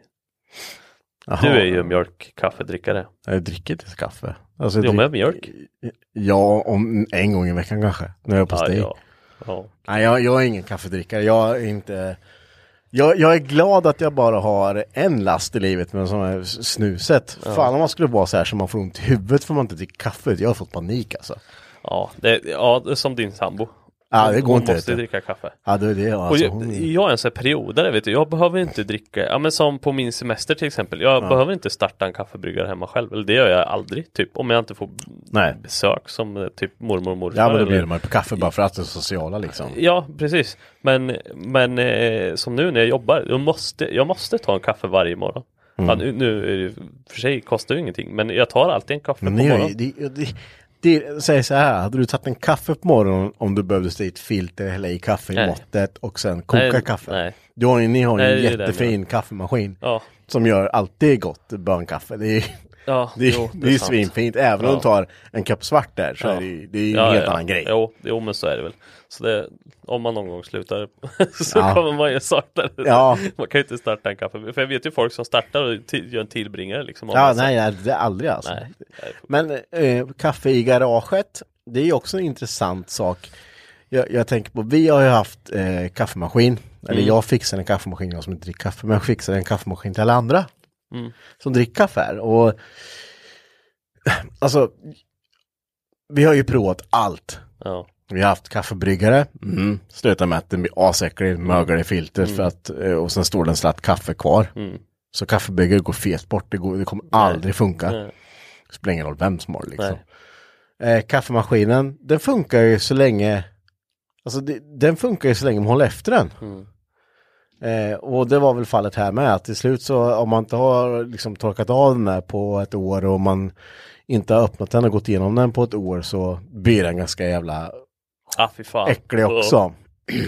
jaha, Du är ju mjölkkaffedrickare. Jag dricker inte kaffe. Alltså, Jo, med mjölk. Ja, om en gång i veckan kanske. När jag är på Ja, stig. ja. ja. Nej, jag, jag är ingen kaffedrickare. Jag är inte... Jag, jag är glad att jag bara har en last i livet med sån här snuset. Fan om man skulle vara så här så man får ont i huvudet för man inte dricker kaffe. Jag har fått panik alltså. Ja, det, ja, som din sambo. Ja, det går Hon inte, måste vet du. dricka kaffe. Ja, det är det. Och Alltså, jag, hon... jag är en sån här periodare, vet du. Jag behöver inte dricka, ja men som på min semester till exempel. Jag behöver inte starta en kaffebryggare hemma själv. Eller det gör jag aldrig, typ. Om jag inte får Nej. besök som eh, typ mormor och morfar. Ja, men då blir man på kaffe bara för att det är sociala liksom. Ja, precis. Men, men eh, som nu när jag jobbar, jag måste, jag måste ta en kaffe varje morgon. Mm. Ja, nu, nu för sig kostar det ju ingenting, men jag tar alltid en kaffe Men på morgonen. Det, det, det, säg så här, hade du tagit en kaffe på morgonen om du behövde stå i ett filter, hälla i kaffe i Nej. måttet och sen koka Nej, kaffe? nej. Du har, ni har ju Nej, en det är det jättefin kaffemaskin Ja, som gör alltid gott bönkaffe. Det är, ja, det är, jo, det är sant. svinfint. Även om Ja. du tar en kopp svart där så Ja. är det, ju- det är ju en helt annan grej. Jo, jo, men så är det väl. Så det, om man någon gång slutar så kommer man ju starta det. Ja. Man kan ju inte starta en kaffe. För jag vet ju folk som startar och gör en tillbringare liksom. om Ja, nej, nej, det är aldrig alltså. nej. Men eh, kaffe i garaget, det är ju också en intressant sak. Jag, jag tänker på, vi har ju haft eh, kaffemaskin, eller Mm. jag fixade en kaffemaskin, jag som inte dricker kaffe, men jag fixade en kaffemaskin till alla andra Mm. som dricker kaffe här. Och alltså, vi har ju provat allt. Ja. Vi har haft kaffebryggare, mm. slutar med att den blir asäcklig, möglar i filter för att, eh, och sen står det en slatt kaffe kvar. Mm. Så kaffebryggare går fet bort, det, går, det kommer aldrig funka. Nej. Det spelar ingen roll vem som har det liksom. Eh, kaffemaskinen, den funkar ju så länge, alltså det, den funkar ju så länge man håller efter den. Mm. Eh, och det var väl fallet här med att till slut så om man inte har liksom torkat av den här på ett år och man inte har öppnat den och gått igenom den på ett år så blir den ganska jävla Ah, fy fan. äcklig också.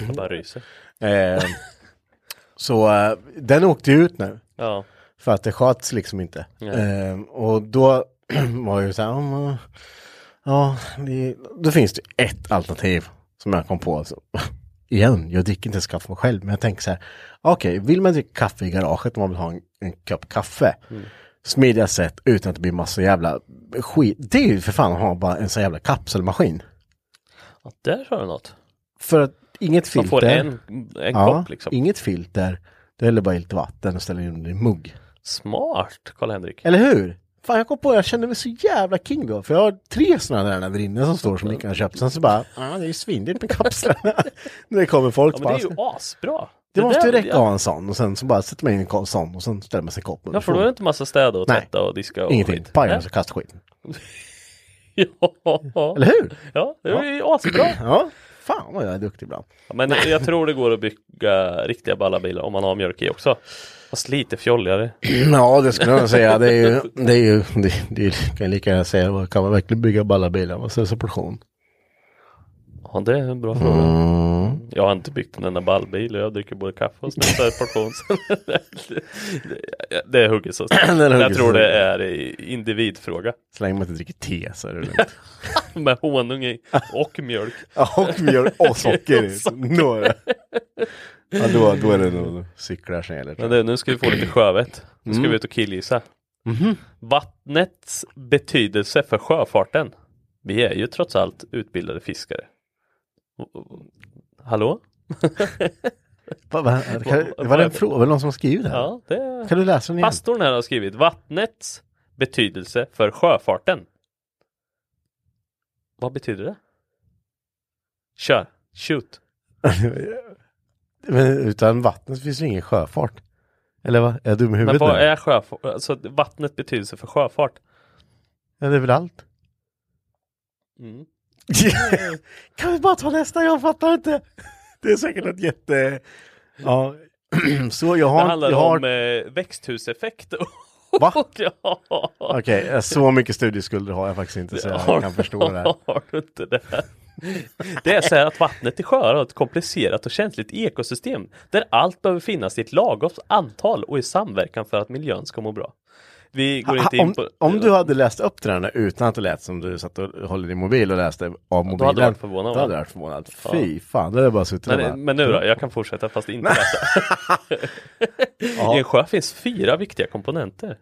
Jag bara ryser. Eh, så eh, den åkte ut nu. Ja. För att det sköts liksom inte. Eh, och då var ju så här, ja, det, då finns det ett alternativ som jag kom på. Alltså. Igen, jag dricker inte ens kaffe mig själv, men jag tänker så här, okej, vill man dricka kaffe i garaget om man vill ha en, en kopp kaffe, smidiga sätt utan att det blir massa jävla skit. Det är ju för fan att ha bara en sån jävla kapselmaskin. ja, där har du något. För att inget Man filter. får en, en ja, kopp liksom. Inget filter. Du häller bara i lite vatten och ställer in i en mugg. Smart, Karl-Henrik. Eller hur? Fan jag kom på, jag kände mig så jävla king då. För jag har tre sådana där inne som står som ni kan ha köpt. Sen så bara, ja det är ju svindyrt med kapslarna. När det kommer folk Ja, men det är ju asbra. det måste ju räcka att ha en sån och sen så bara sätter man in en sån och sen ställer man sig kopp Ja, för då är det inte massa städa och Nej. tvätta och diska och Ingenting, skit. pajar så kasta skiten. Ja, Eller hur? ja, det är ju asbra. Ja, fan vad jag är duktig ibland. Ja, Men jag tror det går att bygga riktiga ballabilar om man har mjölk i också. Fast lite fjolligare. Ja, det skulle jag säga. Det är ju, det är ju, det, det kan jag lika gärna säga, kan man verkligen bygga balla bilar? Vad säger portion? Ja, det är en bra fråga. Mm. Jag har inte byggt en enda ballbil och jag dricker både kaffe och snittar i portion. Det- är hugget så. Jag tror det är individfråga. Så länge man inte dricker te så är det lugnt. Med honung i och mjölk. Ja, och mjölk och socker. i. socker. Några. Ja, då, då är det nog cyklar som gäller. tror Men jag. det, nu ska vi få lite sjövett. Nu ska vi ut och killgissa. Vattnets betydelse för sjöfarten. Vi är ju trots allt utbildade fiskare. Hallå? Va, va, kan, det var det en fråga, var det någon som har skrivit det här? Ja, det Kan du läsa den igen? Pastorn här har skrivit vattnets betydelse för sjöfarten. Vad betyder det? Kör, shoot. Men utan vatten så finns det ingen sjöfart. Eller vad? Är jag dum i Men huvudet vad nu? är sjöfart? Alltså vattnets betydelse för sjöfart? Ja, det är väl allt? Mm. kan vi bara ta nästa? Jag fattar inte. Det är säkert ett jätte... Ja. Så jag Det har... handlar jag har... om eh, växthuseffekt. Va? ja. Okej, så mycket studieskulder har jag faktiskt inte så jag kan förstå det här. Har du inte det? Det är så här att vattnet i sjöar har ett komplicerat och känsligt ekosystem där allt behöver finnas i ett lagom antal och i samverkan för att miljön ska må bra. Vi går inte in Om, på... om du hade läst upp det där utan att det lät som du satt och håller din mobil och läste av mobilen. Då hade du varit förvånad, Då hade varit förvånad. Fy fan, det hade jag bara suttit. Men, men nu då, jag kan fortsätta fast inte läsa. I en sjö finns fyra viktiga komponenter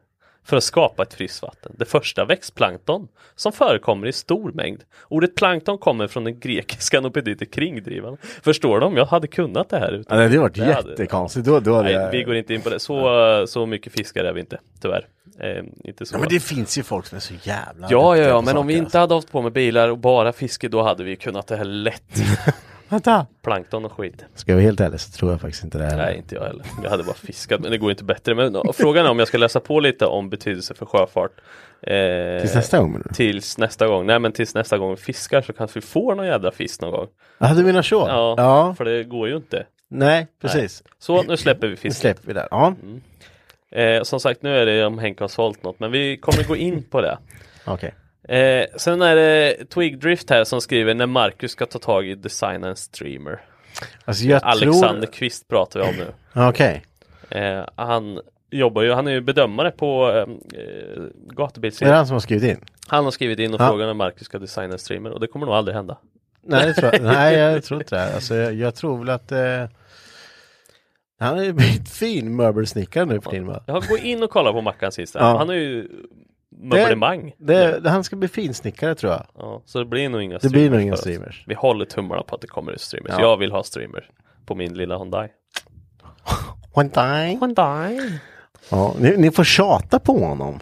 för att skapa ett friskt vatten. Det första växtplankton som förekommer i stor mängd. Ordet plankton kommer från den grekiska och betyder kringdrivande. Förstår de? Jag hade kunnat det här Ja, utan. det hade varit Det hade- jättekonstigt. Då, då hade Nej, vi går inte in på det. Så, så mycket fiskar är vi inte, tyvärr. Eh, inte så. Ja, men det finns ju folk som är så jävla Ja, ja, ja, men om vi inte hade haft på med bilar och bara fiske, då hade vi kunnat det här lätt. Vänta! Plankton och skit. Ska jag vara helt ärlig så tror jag faktiskt inte det. Här. Nej, inte jag heller. Jag hade bara fiskat, men det går inte bättre. Men frågan är om jag ska läsa på lite om betydelse för sjöfart. Eh, Tills nästa gång? Tills nästa gång. Nej, men tills nästa gång vi fiskar så kanske vi får någon jädra fisk någon gång. Ja, du menar så? Ja, ja. för det går ju inte. Nej, precis. Så nu släpper vi Nu fisken. släpper vi det. Ja, Eh, som sagt, nu är det om Henke har sålt något, men vi kommer gå in på det. okej. Eh, sen är det Twig Drift här som skriver när Marcus ska ta tag i designa en streamer. Alltså jag Alexander tror... Kvist pratar vi om nu. Okej. Eh, han jobbar ju, han är ju bedömare på eh, Är det gatubilsserien. han som har skrivit in? Han har skrivit in och Ja. frågat när Marcus ska designa en streamer och det kommer nog aldrig hända. Nej, det tror jag, nej, jag tror inte det. Alltså, jag, jag tror väl att... Eh, han är ju blivit fin möbelsnickare nu för tiden va? Jag går in och kollar på Mackans sista. Ja. Han har ju möblemang. Det, det, han ska bli finsnickare tror jag. Ja, så det blir nog inga Det blir nog streamers inga streamers. Vi håller tummarna på att det kommer streamers. Ja. Jag vill ha streamer på min lilla Hyundai. Hyundai. Hyundai. Ja, ni, ni får tjata på honom.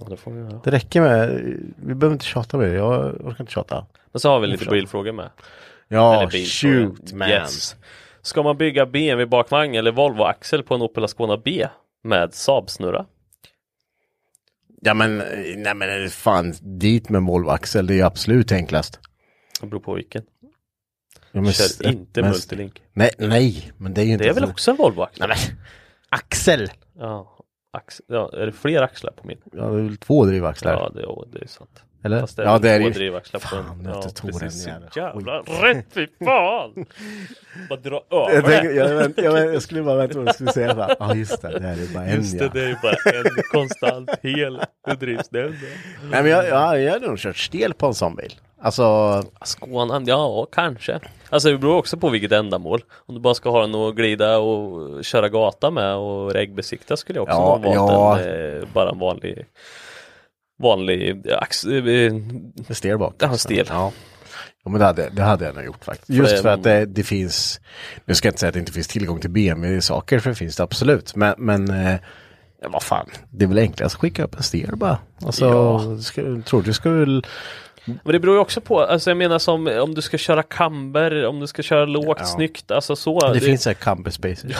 Ja, det får vi göra. Det räcker med, vi behöver inte tjata mer. Jag orkar inte tjata. Men så har vi lite bilfrågor med. Ja, shoot man. Yes. Ska man bygga BMW bakvagn eller Volvo axel på en Opel Ascona B med Saab-snurra? Ja men, nej men fan, dit med Volvo Axel, det är ju absolut enklast. Det beror på vilken. Ja, men Kör inte men- multilink. Nej, nej, men det är ju inte Det är väl så- också en Volvo axel? Nej, men, axel! Ja. Ax ja, är det fler axlar på min? Ja, det är väl två drivaxlar. Ja, det, det är sant. Eller? Fast det ja, det är ju. Fan, den. jag inte tog den precis. Jävla rätt, fy fan! Bara dra Jag, över jag, jag, vänt, jag skulle bara vänta på vad du skulle säga. Ja, just det, det här är bara en Just det, ja. det är ju bara en konstant hel bedriftsnämnd. Nej, men jag, jag, jag hade nog kört stel på en sån bil. Alltså, Skånan, ja kanske. Alltså det beror också på vilket ändamål. Om du bara ska ha den att glida och köra gata med och reggbesikta skulle jag också Ja, ha valt ja. en, eh, bara en vanlig vanlig ax, eh, en stel bak. Ja, stel. Ja. Ja, men det hade, det hade jag nog gjort faktiskt. Just det- för att det, det finns, nu ska jag inte säga att det inte finns tillgång till BMW-saker, för det finns det absolut. Men, men eh, ja, vad fan, det är väl enklast att skicka upp en stel bara. Alltså, Ja. ska, tror du väl... Men det beror ju också på, alltså jag menar som om du ska köra camber, om du ska köra lågt, Ja. snyggt, alltså så. Det, finns så här camper spaces.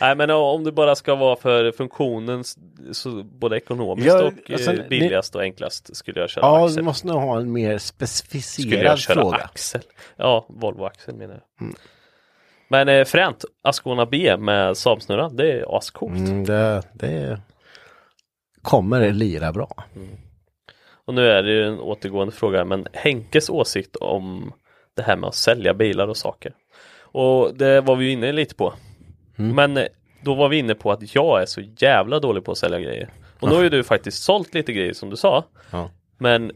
Nej men om det bara ska vara för funktionen så både ekonomiskt Ja, och alltså, eh, ni- billigast och enklast skulle jag köra Ja, axel. du måste nog ha en mer Skulle jag specificerad köra fråga. axel? Ja, Volvo axel menar jag. Mm. Men eh, fränt, Ascona B med Saab-snurra, det är ascoolt. Mm, det, det kommer det lira bra. Och nu är det ju en återgående fråga, men Henkes åsikt om det här med att sälja bilar och saker. Och det var vi inne lite på. Mm. Men eh, då var vi inne på att jag är så jävla dålig på att sälja grejer. Och nu har ju du faktiskt sålt lite grejer som du sa. Ja. Men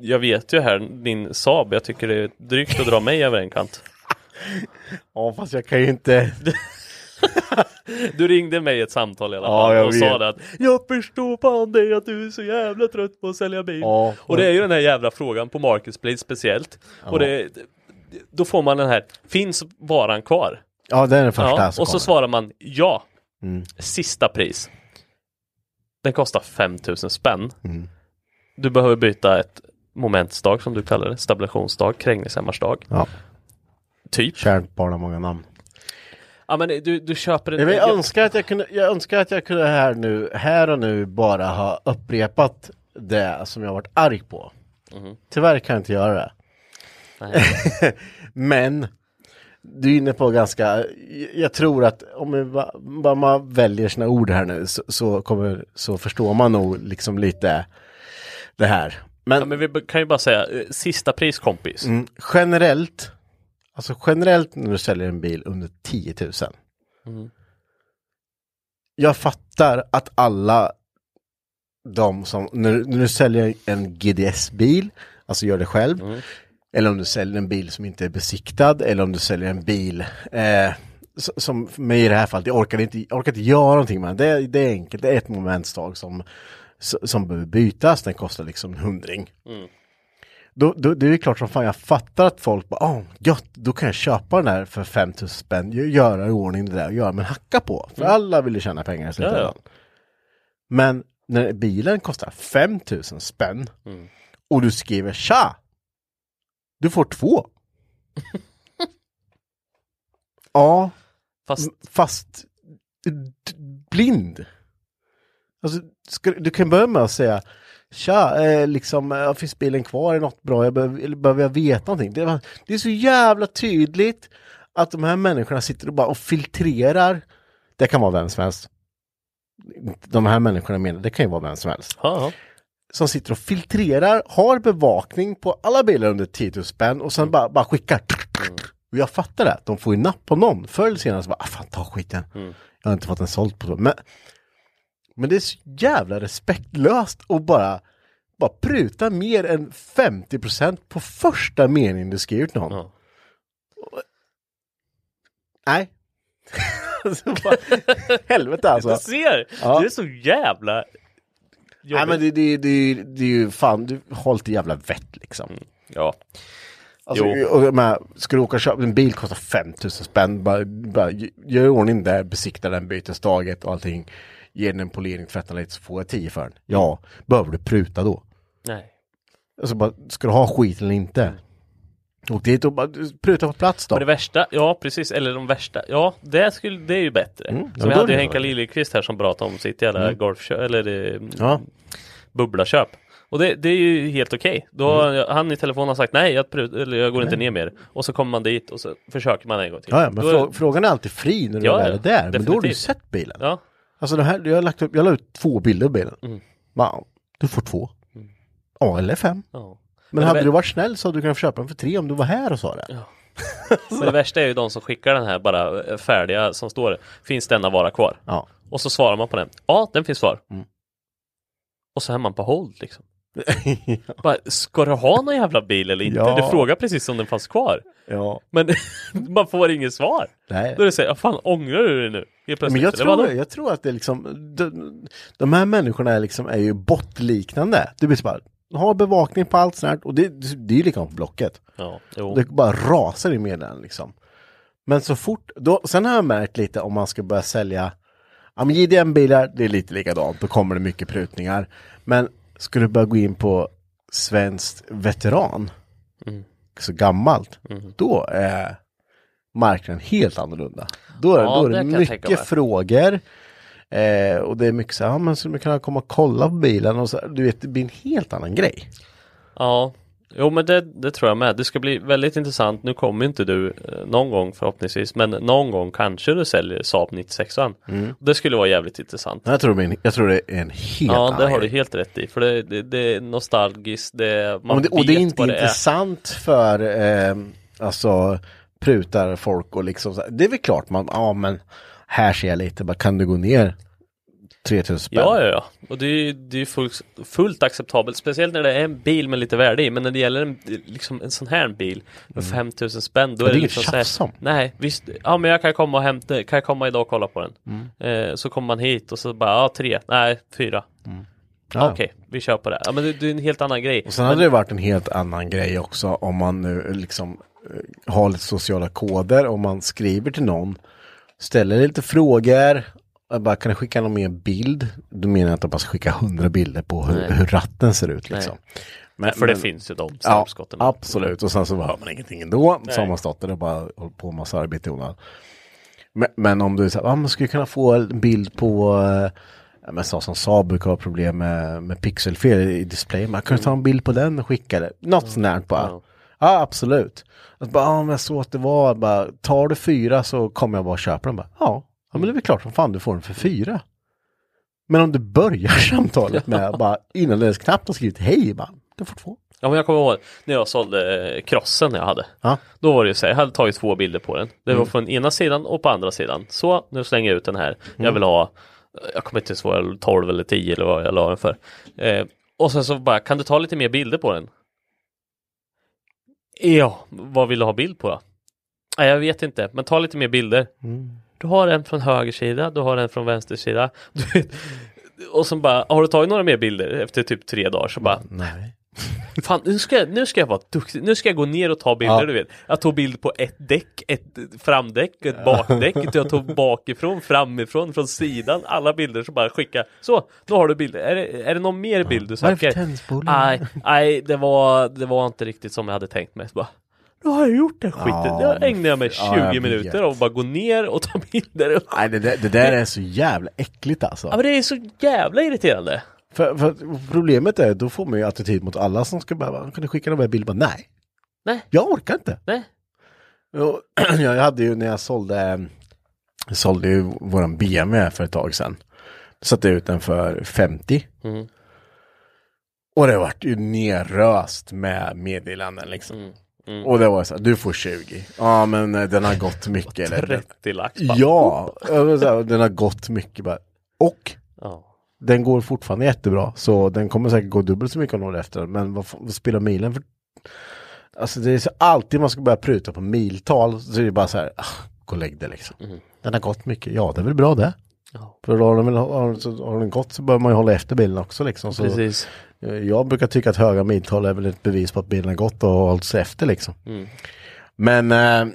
jag vet ju här, din Saab, jag tycker det är drygt att dra mig över en kant. Ja, fast jag kan ju inte... Du ringde mig i ett samtal i alla Ja, fall jag och sa vet. det att Jag förstår fan det att du är så jävla trött på att sälja bil. Ja, och det är ju den här jävla frågan på Marketplace speciellt. Och det, då får man den här, finns varan kvar? Ja, det är den första Ja, som och så kommer. svarar man ja. Mm. Sista pris. Den kostar 5000 spänn. Mm. Du behöver byta ett momentsdag som du kallar det, stabilationsdag, krängningshämmarsdag. Ja, Typ. kärt barn har många namn. Ja men du, du köper en... Jag, vill, önskar att jag, kunde, jag önskar att jag kunde här nu, här och nu bara ha upprepat det som jag varit arg på. Mhm. Tyvärr kan jag inte göra det. Men du är inne på ganska, jag tror att om man ba- bara väljer sina ord här nu så, så, kommer, så förstår man nog liksom lite det här. Men, Ja, men vi kan ju bara säga, eh, sista pris kompis. mm, generellt, alltså generellt när du säljer en bil under 10 000. Mm. Jag fattar att alla de som, när, när du säljer en GDS-bil, alltså gör det själv, Mm. Eller om du säljer en bil som inte är besiktad, eller om du säljer en bil eh, som för mig i det här fallet, jag orkar inte, jag orkar inte göra någonting med det. är- Det är enkelt, det är ett momentstag som, som behöver bytas, den kostar liksom en hundring. Mm. Då, då, det är klart som fan, jag fattar att folk bara, åh, gött, då kan jag köpa den där för 5000 spänn, gö- göra i ordning det där och göra, men hacka på. För alla vill ju tjäna pengar i slutändan. Ja, ja. Men när bilen kostar 5000 spänn Mm. och du skriver tja! Du får två. ja, Fast fast blind. Alltså, ska, du kan börja med att säga Tja, eh, liksom, eh, finns bilen kvar? Är något bra? Jag behöver, eller behöver jag veta någonting? Det, det är så jävla tydligt att de här människorna sitter och bara och filtrerar. Det kan vara vem som helst. De här människorna menar, det kan ju vara vem som helst. ja, ja. Som sitter och filtrerar, har bevakning på alla bilar under 10 000 spänn och sen bara, bara skickar. Och jag fattar det, de får ju napp på någon. Förr eller senare så bara, ah, fan ta skiten. Jag har inte fått en såld på så. Men, men det är så jävla respektlöst att bara, bara pruta mer än 50% på första meningen du skriver till någon. Ja. Nej. alltså, bara, helvete alltså. Du ser! Ja. Det är så jävla Nej men det, det, det, det är ju fan, du har lite jävla vett liksom. Ja. Alltså, Jo. och, menar, ska du åka och köpa en bil kostar 5000 spänn, bara, bara gör i ordning där, besikta den bytesdaget och allting. Ge den en polering, tvätta lite så får jag 10 för den. Ja, behöver du pruta då? Nej. Alltså bara, ska du ha skit eller inte? Och dit och bara pruta på plats då. Och det värsta, ja precis, eller de värsta, ja det, skulle, det är ju bättre. Mm, som vi hade det ju. Henka Liljekvist här som pratade om sitt jävla golfköp, eller eh, Ja. bubblaköp. Och det, det är ju helt okej. Då har Mm. han i telefon har sagt nej, jag, eller jag går inte ner mer. Och så kommer man dit och så försöker man en gång till. Ja, ja, men Då är- frå- frågan är alltid fri när du Ja, väl är där. Men då har du ju definitivt. sett bilen. Ja, Alltså det här, jag har lagt upp, jag la ut två bilder på bilen. Mm. Bara, du får två. Ja, eller fem. ja. Men hade du varit snäll så hade du kunnat köpa den för tre om du var här och sa det. Men det värsta är ju de som skickar den här bara eh, färdiga som står Finns denna vara kvar? Ja. Och så svarar man på den. Ja, den finns kvar. Mm. Och så är man på hold liksom. Bara, ska du ha någon jävla bil eller inte? Ja. Du frågar precis om den fanns kvar. ja. Men man får inget svar. Nej. Då är det så här, "Ja, fan ångrar du dig nu? Men jag tror, jag tror att det är liksom, de, de här människorna är liksom, är ju bottliknande. Det blir så bara, ha bevakning på allt sånt här. Och det, det är ju likadant på Blocket. Ja, jo. Det bara rasar i meddelanden liksom. Men så fort, då, sen har jag märkt lite om man ska börja sälja, ja men JDM-bilar, det är lite likadant, då kommer det mycket prutningar. Men ska du börja gå in på svenskt veteran, Mm. så gammalt, då är marknaden helt annorlunda. Då är, Ja, då är det mycket frågor. Eh, och det är mycket så här, ja men skulle man kunna komma och kolla på bilen och så, du vet, det blir en helt annan grej. Ja, jo men det, det tror jag med. Det ska bli väldigt intressant. Nu kommer inte du eh, någon gång förhoppningsvis, men någon gång kanske du säljer Saab 96 Mm. Det skulle vara jävligt intressant. Jag tror, en, jag tror det är en helt Ja, annan det har du helt rätt i. För det, det, det är nostalgiskt, det, man Ja, det, och det är inte intressant för eh, alltså prutar folk och liksom så. Det är väl klart man, ja men här ser jag lite, bara kan du gå ner 3000 spänn? Ja, ja, ja. Och det är, det är fullt, fullt acceptabelt. Speciellt när det är en bil med lite värde i. Men när det gäller en, liksom en sån här bil med 5000 spänn. Då Mm. Men det är det liksom så här. Nej, visst. Ja, men jag kan komma och hämta. Kan jag komma idag och kolla på den? Mm. Eh, så kommer man hit och så bara, ja, tre. Nej, fyra. Ja. Okej, vi kör på det. Ja, men det, det är en helt annan grej. Och sen hade det varit en helt annan grej också om man nu liksom eh, har lite sociala koder, om man skriver till någon, ställer lite frågor, jag bara kan du skicka någon mer bild? Då menar jag att man ska skicka hundra bilder på hur, hur ratten ser ut liksom. Men, För det men- finns ju de Ja, snabskotten. absolut. Och sen så hör man ingenting ändå. Så har man stått där och bara hållit på med massa arbete i onödan. Men, men om du säger, ah, man skulle kunna få en bild på, eh, ja, men så som Saab brukar ha problem med, med pixelfel i displayen. Man kan du ta en bild på den och skicka det. Något sånt där bara. Ja. Ja, absolut. Att bara, ah, men jag såg att det var, bara, tar du fyra så kommer jag bara köpa den. Bara, ja, ja, men det är väl klart som fan du får den för fyra. Men om du börjar samtalet med bara innan du ens knappt har skrivit hej, bara, du får två. Ja men jag kommer ihåg när jag sålde eh, crossen jag hade. Ja. Då var det ju så här, jag hade tagit två bilder på den. Det var Mm. från ena sidan och på andra sidan. Så, nu slänger jag ut den här. Jag Mm. vill ha, jag kommer inte ihåg vad jag 12 eller 10 eller vad jag la den för. Eh, och sen så bara, kan du ta lite mer bilder på den? Ja, vad vill du ha bild på då? Nej, jag vet inte, men ta lite mer bilder. Mm. Du har en från höger sida, du har en från vänster sida. Du och så bara, har du tagit några mer bilder efter typ tre dagar? Så bara, Nej. Fan, nu ska, jag, nu ska jag vara duktig. Nu ska jag gå ner och ta bilder, Ja. du vet. Jag tog bild på ett däck, ett framdäck, ett bakdäck. Jag tog bakifrån, framifrån, från sidan. Alla bilder så bara skicka. Så, nu har du bilder. Är det, är det någon mer bild du söker? Nej, nej, det var, det var inte riktigt som jag hade tänkt mig. Så bara, nu har jag gjort den skiten. Ja, Ja, jag ägnar jag mig 20 ja, jag minuter och bara gå ner och ta bilder. Nej, det, där- det där är så jävla äckligt alltså. Ja, men det är så jävla irriterande. För, för problemet är, då får man ju attityd mot alla som ska bara, kan du skicka de här bilderna? Nej, Nej, jag orkar inte. nej. Och, jag hade ju när jag sålde, jag sålde ju våran BMW för ett tag sedan. Då satte jag ut den för 50. Mm. Och det vart ju nerröst med meddelanden liksom. Mm. Mm. Och det var så här, du får 20. Ja men eh, den har gått mycket. eller? 30 lax. Ja, den har gått mycket. Bara. Och ja. den går fortfarande jättebra. Så den kommer säkert gå dubbelt så mycket om några efter. Men vad, vad spelar milen för? Alltså det är så alltid man ska börja pruta på miltal. Så är det bara så här, ah, gå och lägg det liksom. Den har gått mycket. Ja, det är väl bra det. Ja. För har den, väl, har, har den gått så bör man ju hålla efter bilen också liksom. Så, Precis. Eh, Jag brukar tycka att höga miltal är väl ett bevis på att bilen har gått och hållit sig efter liksom. Mm. Men eh,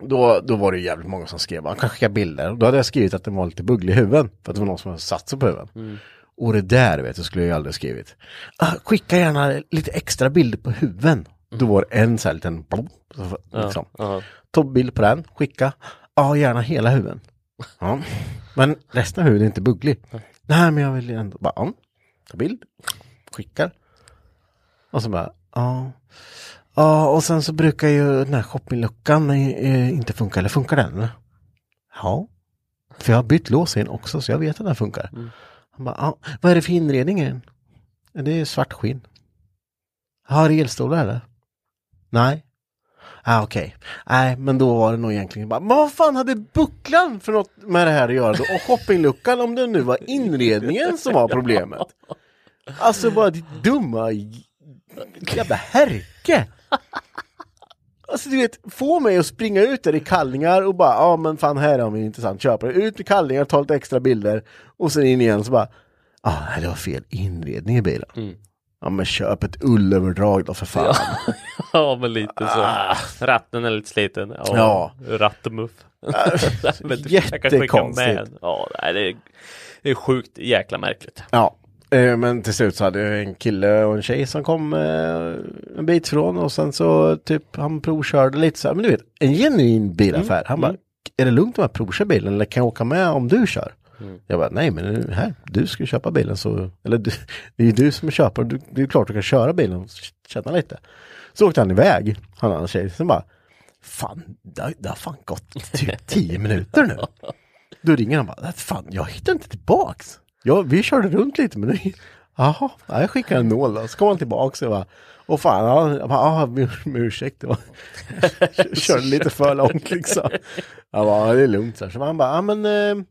då, då var det jävligt många som skrev, man kan skicka bilder. Då hade jag skrivit att den var lite bugglig i huven. För att det var någon som hade satt sig på huven. Mm. Och det där vet du, skulle jag aldrig skrivit. Ah, skicka gärna lite extra bilder på huven. Då var det en sån här liten, blom, liksom. Ja. Tog bild på den, skicka. Ja, gärna hela huven. Ja. Men resten av huven är inte bugglig. Nej, men jag vill ändå bara, ja, ta bild. Skickar. Och så bara, ja. Ja, och sen så brukar ju den här shoppingluckan eh, inte funka, eller funkar den? Ja. För jag har bytt lås in också, så jag vet att den funkar. Han bara, ja, vad är det för inredning i den? "Ja, Det är svart skinn. Har du elstolar eller? Nej. Ah, Okej, nej men då var det nog egentligen bara, men vad fan hade bucklan för något med det här att göra då? Och shoppingluckan om det nu var inredningen som var problemet. Alltså bara ditt dumma jävla härke. Alltså du vet, få mig att springa ut där i kallingar och bara, ja men fan här har vi intressant köpare. Ut med kallingar, ta lite extra bilder och sen in igen så bara, ja ah, det var fel inredning i bilen. Ja men köp ett ullöverdrag då för fan. Ja, men lite så. Ratten är lite sliten. Ja. Ja. Rattemuff. jättekonstigt. Ja, nej, det är, det är sjukt jäkla märkligt. Ja, men till slut så hade jag en kille och en tjej som kom eh, en bit från och sen så typ han provkörde lite så här, men du vet, en genuin bilaffär. Han bara, är det lugnt om jag provkör bilen eller kan jag åka med om du kör? Jag bara, nej men här, du ska köpa bilen så, eller du, det är ju du som är köpare, du, det är klart du kan köra bilen och känna lite. Så åkte han iväg, han och en tjej, sen bara, fan, det, har- det har fan gått typ tio minuter nu. Då ringer han bara, fan jag hittar inte tillbaks. Ja, vi körde runt lite men nu, jaha, ja, jag skickar en nål då. Så kom han tillbaks och bara, och fan, ja, jag bara, ah, med, ursäkt, det var, körde lite för långt liksom. Jag bara, det är lugnt. Så, här. så han bara, ja men eh,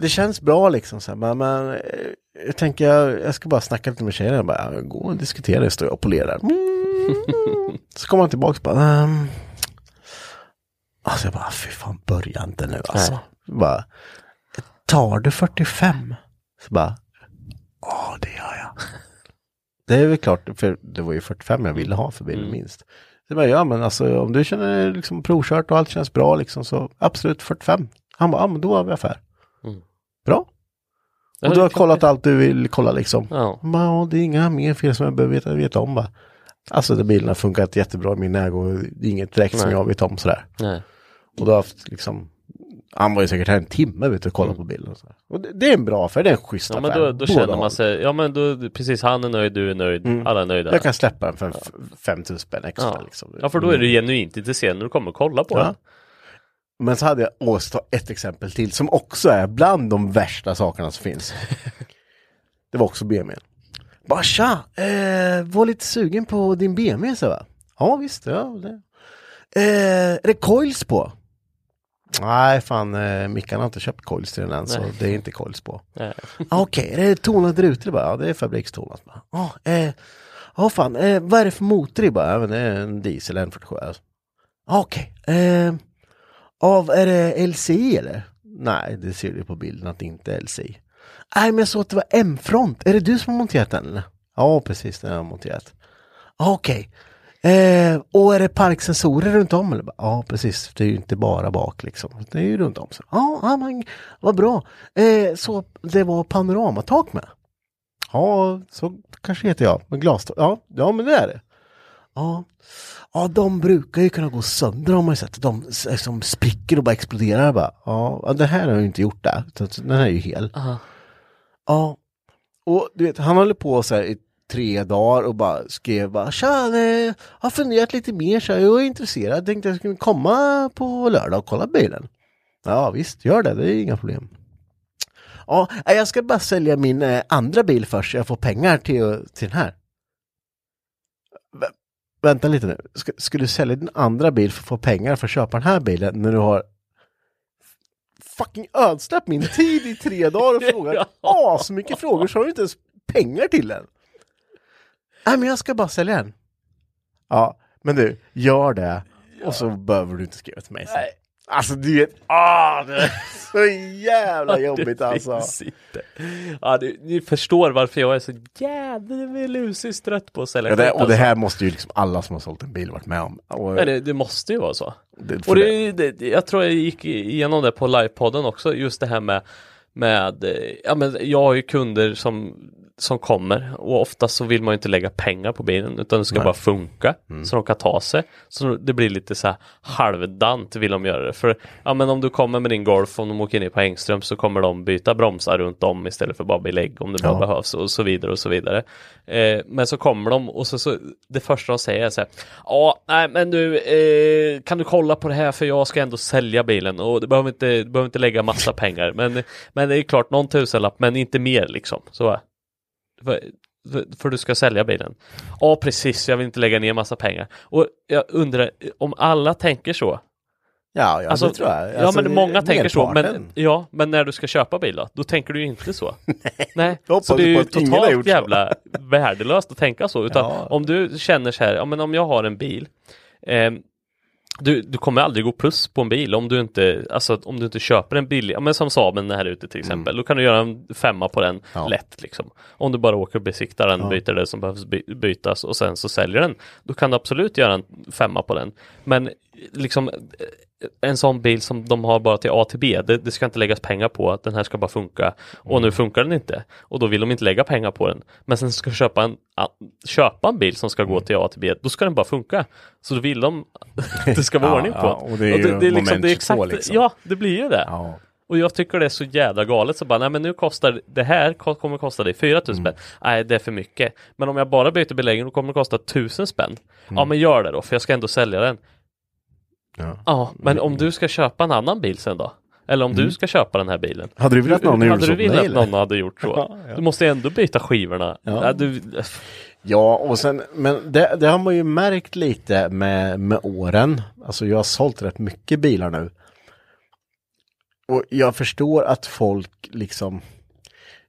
det känns bra liksom. Så här, men, men eh, jag tänker, jag, jag ska bara snacka lite med tjejerna. Jag bara, gå och diskutera, det står jag och polerar. Mm. Så kommer han tillbaks och bara, ehm, Alltså jag bara, fy fan, börja inte nu alltså. Bara, tar du 45? Så bara, ja det gör jag. Det är väl klart, för det var ju 45 jag ville ha för bilen Mm. minst. Så bara, ja men alltså om du känner liksom provkört och allt känns bra liksom så absolut 45. Han bara, ja men då har vi affär. Mm. Bra. Och du har kollat allt du vill kolla liksom. Ja. Ja, det är inga mer fel som jag behöver veta, veta om va. Alltså den bilen har funkat jättebra i min ägo det är inget direkt som Nej. jag vet om sådär. Nej. Och då har jag haft liksom han var ju säkert här en timme vet du, och kollade på bilden. Och, så. och det, det är en bra affär, det är en schysst Mm. Ja affär. men då, då känner man sig, ja men då, precis han är nöjd, du är nöjd, alla är nöjda. Jag kan släppa den för en f- 5000 spänn extra. ja. Liksom. ja för då är du genuint intresserad när du kommer och kollar på Ja. den. Men så hade jag, ta ett exempel till som också är bland de värsta sakerna som finns. det var också BMW. Bara tja, eh, var lite sugen på din BMW så va? Ja visst, ja. Det. Eh, är det coils på? Nej fan, eh, Mickan har inte köpt coils till den än så det är inte coils på. Ah, Okej, är det tonade rutor? Bara, Ja, det är fabrikstonat. Ja, eh, ja fan, eh, vad är det för motor i? Bara, Ja, men det är en diesel N47. Alltså. Ah, Okej, eh, av, är det LCI eller? Nej, det ser du på bilden att det inte är LCI. Nej, men jag såg att det var M-front. Är det du som har monterat den eller? Ja, precis, den har jag monterat. Ah, Okej. Eh, och är det parksensorer runt om? Eller? Ja, precis. Det är ju inte bara bak liksom. Det är ju runt om. Så, Ja, ja, men vad bra. Eh, så det var panoramatak med? Ja, så kanske heter jag. Med glastak? Ja, ja, men det är det. Ja. Ja, de brukar ju kunna gå sönder har man ju sett. De s- som spricker och bara exploderar. Bara. Ja, det här har ju inte gjort det. Den här är ju hel. Aha. Ja. Och du vet, han håller på så här i tre dagar och bara skrev bara Tja, jag har funderat lite mer så jag är intresserad. Tänkte jag skulle komma på lördag och kolla bilen. Ja visst, gör det, det är inga problem. Ja, jag ska bara sälja min eh, andra bil först så jag får pengar till, till den här. Vä- vänta lite nu, ska, ska du sälja din andra bil för att få pengar för att köpa den här bilen när du har fucking ödsläpp min tid i tre dagar och frågat asmycket frågor så har du inte ens pengar till den. Nej men jag ska bara sälja den. Ja, men du, gör det och så behöver du inte skriva till mig sen. Alltså du vet, ah, det är så jävla jobbigt alltså. inte. Ja, ni, ni förstår varför jag är så jävla lusigt trött på att sälja Ja, det, och det alltså. här måste ju liksom alla som har sålt en bil varit med om. Och, Nej, det, det måste ju vara så. det, Och det, det, jag tror jag gick igenom det på livepodden också, just det här med, med eh, ja men jag har ju kunder som som kommer och oftast så vill man inte lägga pengar på bilen utan det ska bara funka så de kan ta sig. Så det blir lite så här halvdant vill de göra det. För ja men om du kommer med din Golf, om de åker ner på Engström så kommer de byta bromsar runt om istället för bara belägg om det bara Ja. behövs och så vidare och så vidare. Eh, men så kommer de och så, så det första de säger är så här Ja, nej men du eh, kan du kolla på det här för jag ska ändå sälja bilen och du behöver inte, du behöver inte lägga massa pengar men, men det är klart någon tusenlapp men inte mer liksom. Så? För, du ska sälja bilen. Ja precis, jag vill inte lägga ner massa pengar. Och jag undrar om alla tänker så. Ja, ja Alltså, det tror jag. ja Alltså, men många tänker så. Men, ja, men när du ska köpa bil då? Då tänker du ju inte så. Nej, så det är ju totalt jävla värdelöst att tänka så. Utan Ja. om du känner så här, ja men om jag har en bil ehm, du, du kommer aldrig gå plus på en bil om du inte, alltså om du inte köper en billig, ja men som Saaben här ute till exempel, då kan du göra en femma på den Mm. Ja. lätt liksom. Om du bara åker och besiktar den, Ja. byter det som behövs by- bytas och sen så säljer den, då kan du absolut göra en femma på den. Men liksom en sån bil som de har bara till A till B, det, det ska inte läggas pengar på att den här ska bara funka och Mm. nu funkar den inte och då vill de inte lägga pengar på den. Men sen ska köpa en, köpa en bil som ska Mm. gå till A till B, då ska den bara funka. Så då vill de att det ska vara Ja, ordning på ja, och det är ju liksom, moment det är exakt, 22 liksom. Ja, det blir ju det. Ja. Och jag tycker det är så jävla galet så bara, nej men nu kostar det här ko- kommer kosta dig 4000 Mm. spänn. Nej det är för mycket. Men om jag bara byter beläggning då kommer det kosta 1000 spänn. Ja Mm. men gör det då för jag ska ändå sälja den. Ja. Ja, men om du ska köpa en annan bil sen då? Eller om Mm. du ska köpa den här bilen? Hade du velat någon gjorde Hade du velat någon hade gjort så? Ja, ja. Du måste ändå byta skivorna. Ja. Ja. du, Ja, och sen, men det, det har man ju märkt lite med, med åren. Alltså jag har sålt rätt mycket bilar nu. Och jag förstår att folk liksom,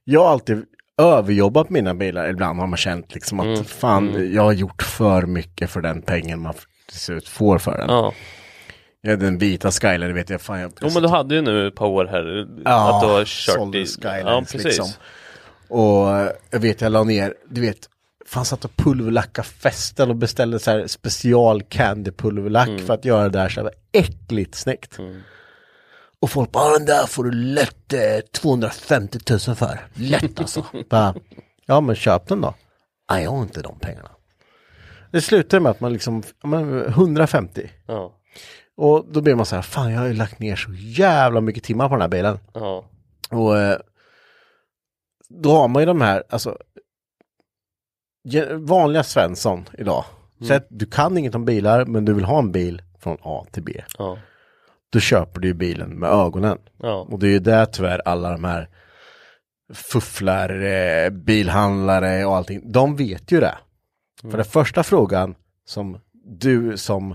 jag har alltid överjobbat mina bilar. Ibland har man känt liksom att Mm. fan, jag har gjort för mycket för den pengen man till slut får för den. Ja. Den vita Skyline vet jag fan. Jag, Jo men du hade ju nu ett par år här Ja, att du har kört i... Skylines Ja, precis. liksom. Och eh, jag vet, jag la ner, du vet, fan satt och pulverlacka festen och beställde så här special candy pulverlack Mm. för att göra det där så här äckligt snyggt. Och folk bara, "Ah, den där får du lätt eh, 250 000 för. Lätt alltså. bara, ja men köp den då. Nej, jag har inte de pengarna. Det slutar med att man liksom, ja, men 150. Ja, Och då blir man så här, fan jag har ju lagt ner så jävla mycket timmar på den här bilen. ja, Och eh, då har man ju de här, alltså vanliga Svensson idag. Så att du kan inget om bilar men du vill ha en bil från A till B. ja, Då köper du ju bilen med ögonen. ja. Och det är ju där tyvärr alla de här fufflar, eh, bilhandlare och allting, de vet ju det. För den första frågan som du som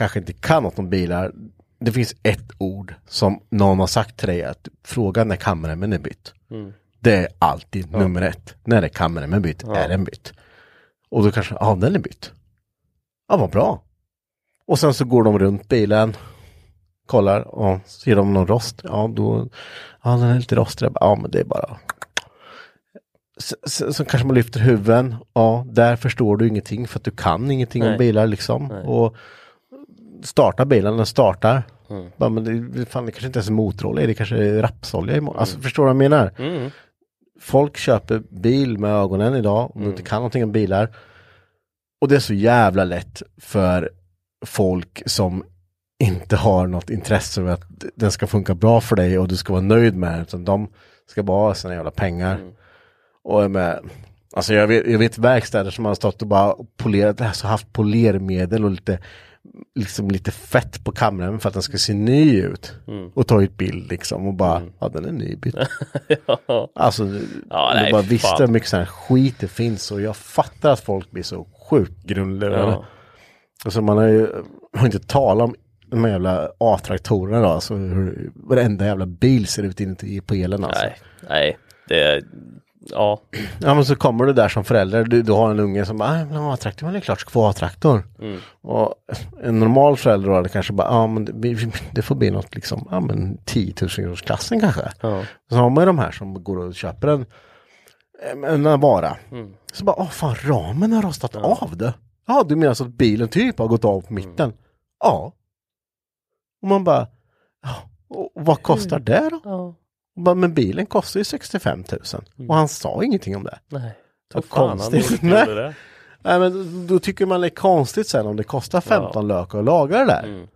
kanske inte kan något om bilar, det finns ett ord som någon har sagt till dig att fråga när kameran är bytt. Det är alltid nummer ett. När är kameran bytt? Är den bytt? Och då kanske, ja den är bytt. Ja vad bra. Och sen så går de runt bilen, kollar och ser de någon rost? Ja då, ja den är lite rostig. Ja men det är bara så, kanske man lyfter huven. Ja, där förstår du ingenting för att du kan ingenting Nej. om bilar liksom. Och startar bilen, den startar. Mm. Ja, men det, fan, det kanske inte ens är motorolja, det kanske är rapsolja i Alltså förstår du vad jag menar? Mm. Folk köper bil med ögonen idag, om du inte kan någonting om bilar. Och det är så jävla lätt för folk som inte har något intresse av att den ska funka bra för dig och du ska vara nöjd med den. Utan de ska bara ha sina jävla pengar. Och jag med, alltså jag vet, jag vet verkstäder som har stått och bara polerat, alltså haft polermedel och lite, liksom lite fett på kameran för att den ska se ny ut. Och tagit bild liksom och bara, ja den är nybytt. ja. Alltså, Ja, nej, bara visste hur mycket sån här skit det finns och jag fattar att folk blir så sjukt grundlurade. Ja. Alltså man har ju har inte talat om de här jävla A-traktorerna då, alltså hur varenda jävla bil ser ut inuti på elen alltså. Nej, nej, det ja, Ja men så kommer du där som förälder, du, du har en unge som bara, "Ah, men A-traktor, men det är klart ska få A-traktor. Mm. Och en normal förälder då hade kanske bara, ja men det, det får bli något liksom, ja men 10 000 kronors klassen kanske. ja, Så har man ju de här som går och köper en, en vara. Mm. Så bara, åh fan ramen har rostat av det. Ja du menar så att bilen typ har gått av på mitten? Mm. Ja. Och man bara, ja, och vad kostar det då? ja. Men bilen kostar ju 65 000. Mm. Och han sa ingenting om det. Nej. Så Vad konstigt. Nej. det. Nej men då tycker man det är konstigt sen om det kostar 15 lök att laga det där. Mm.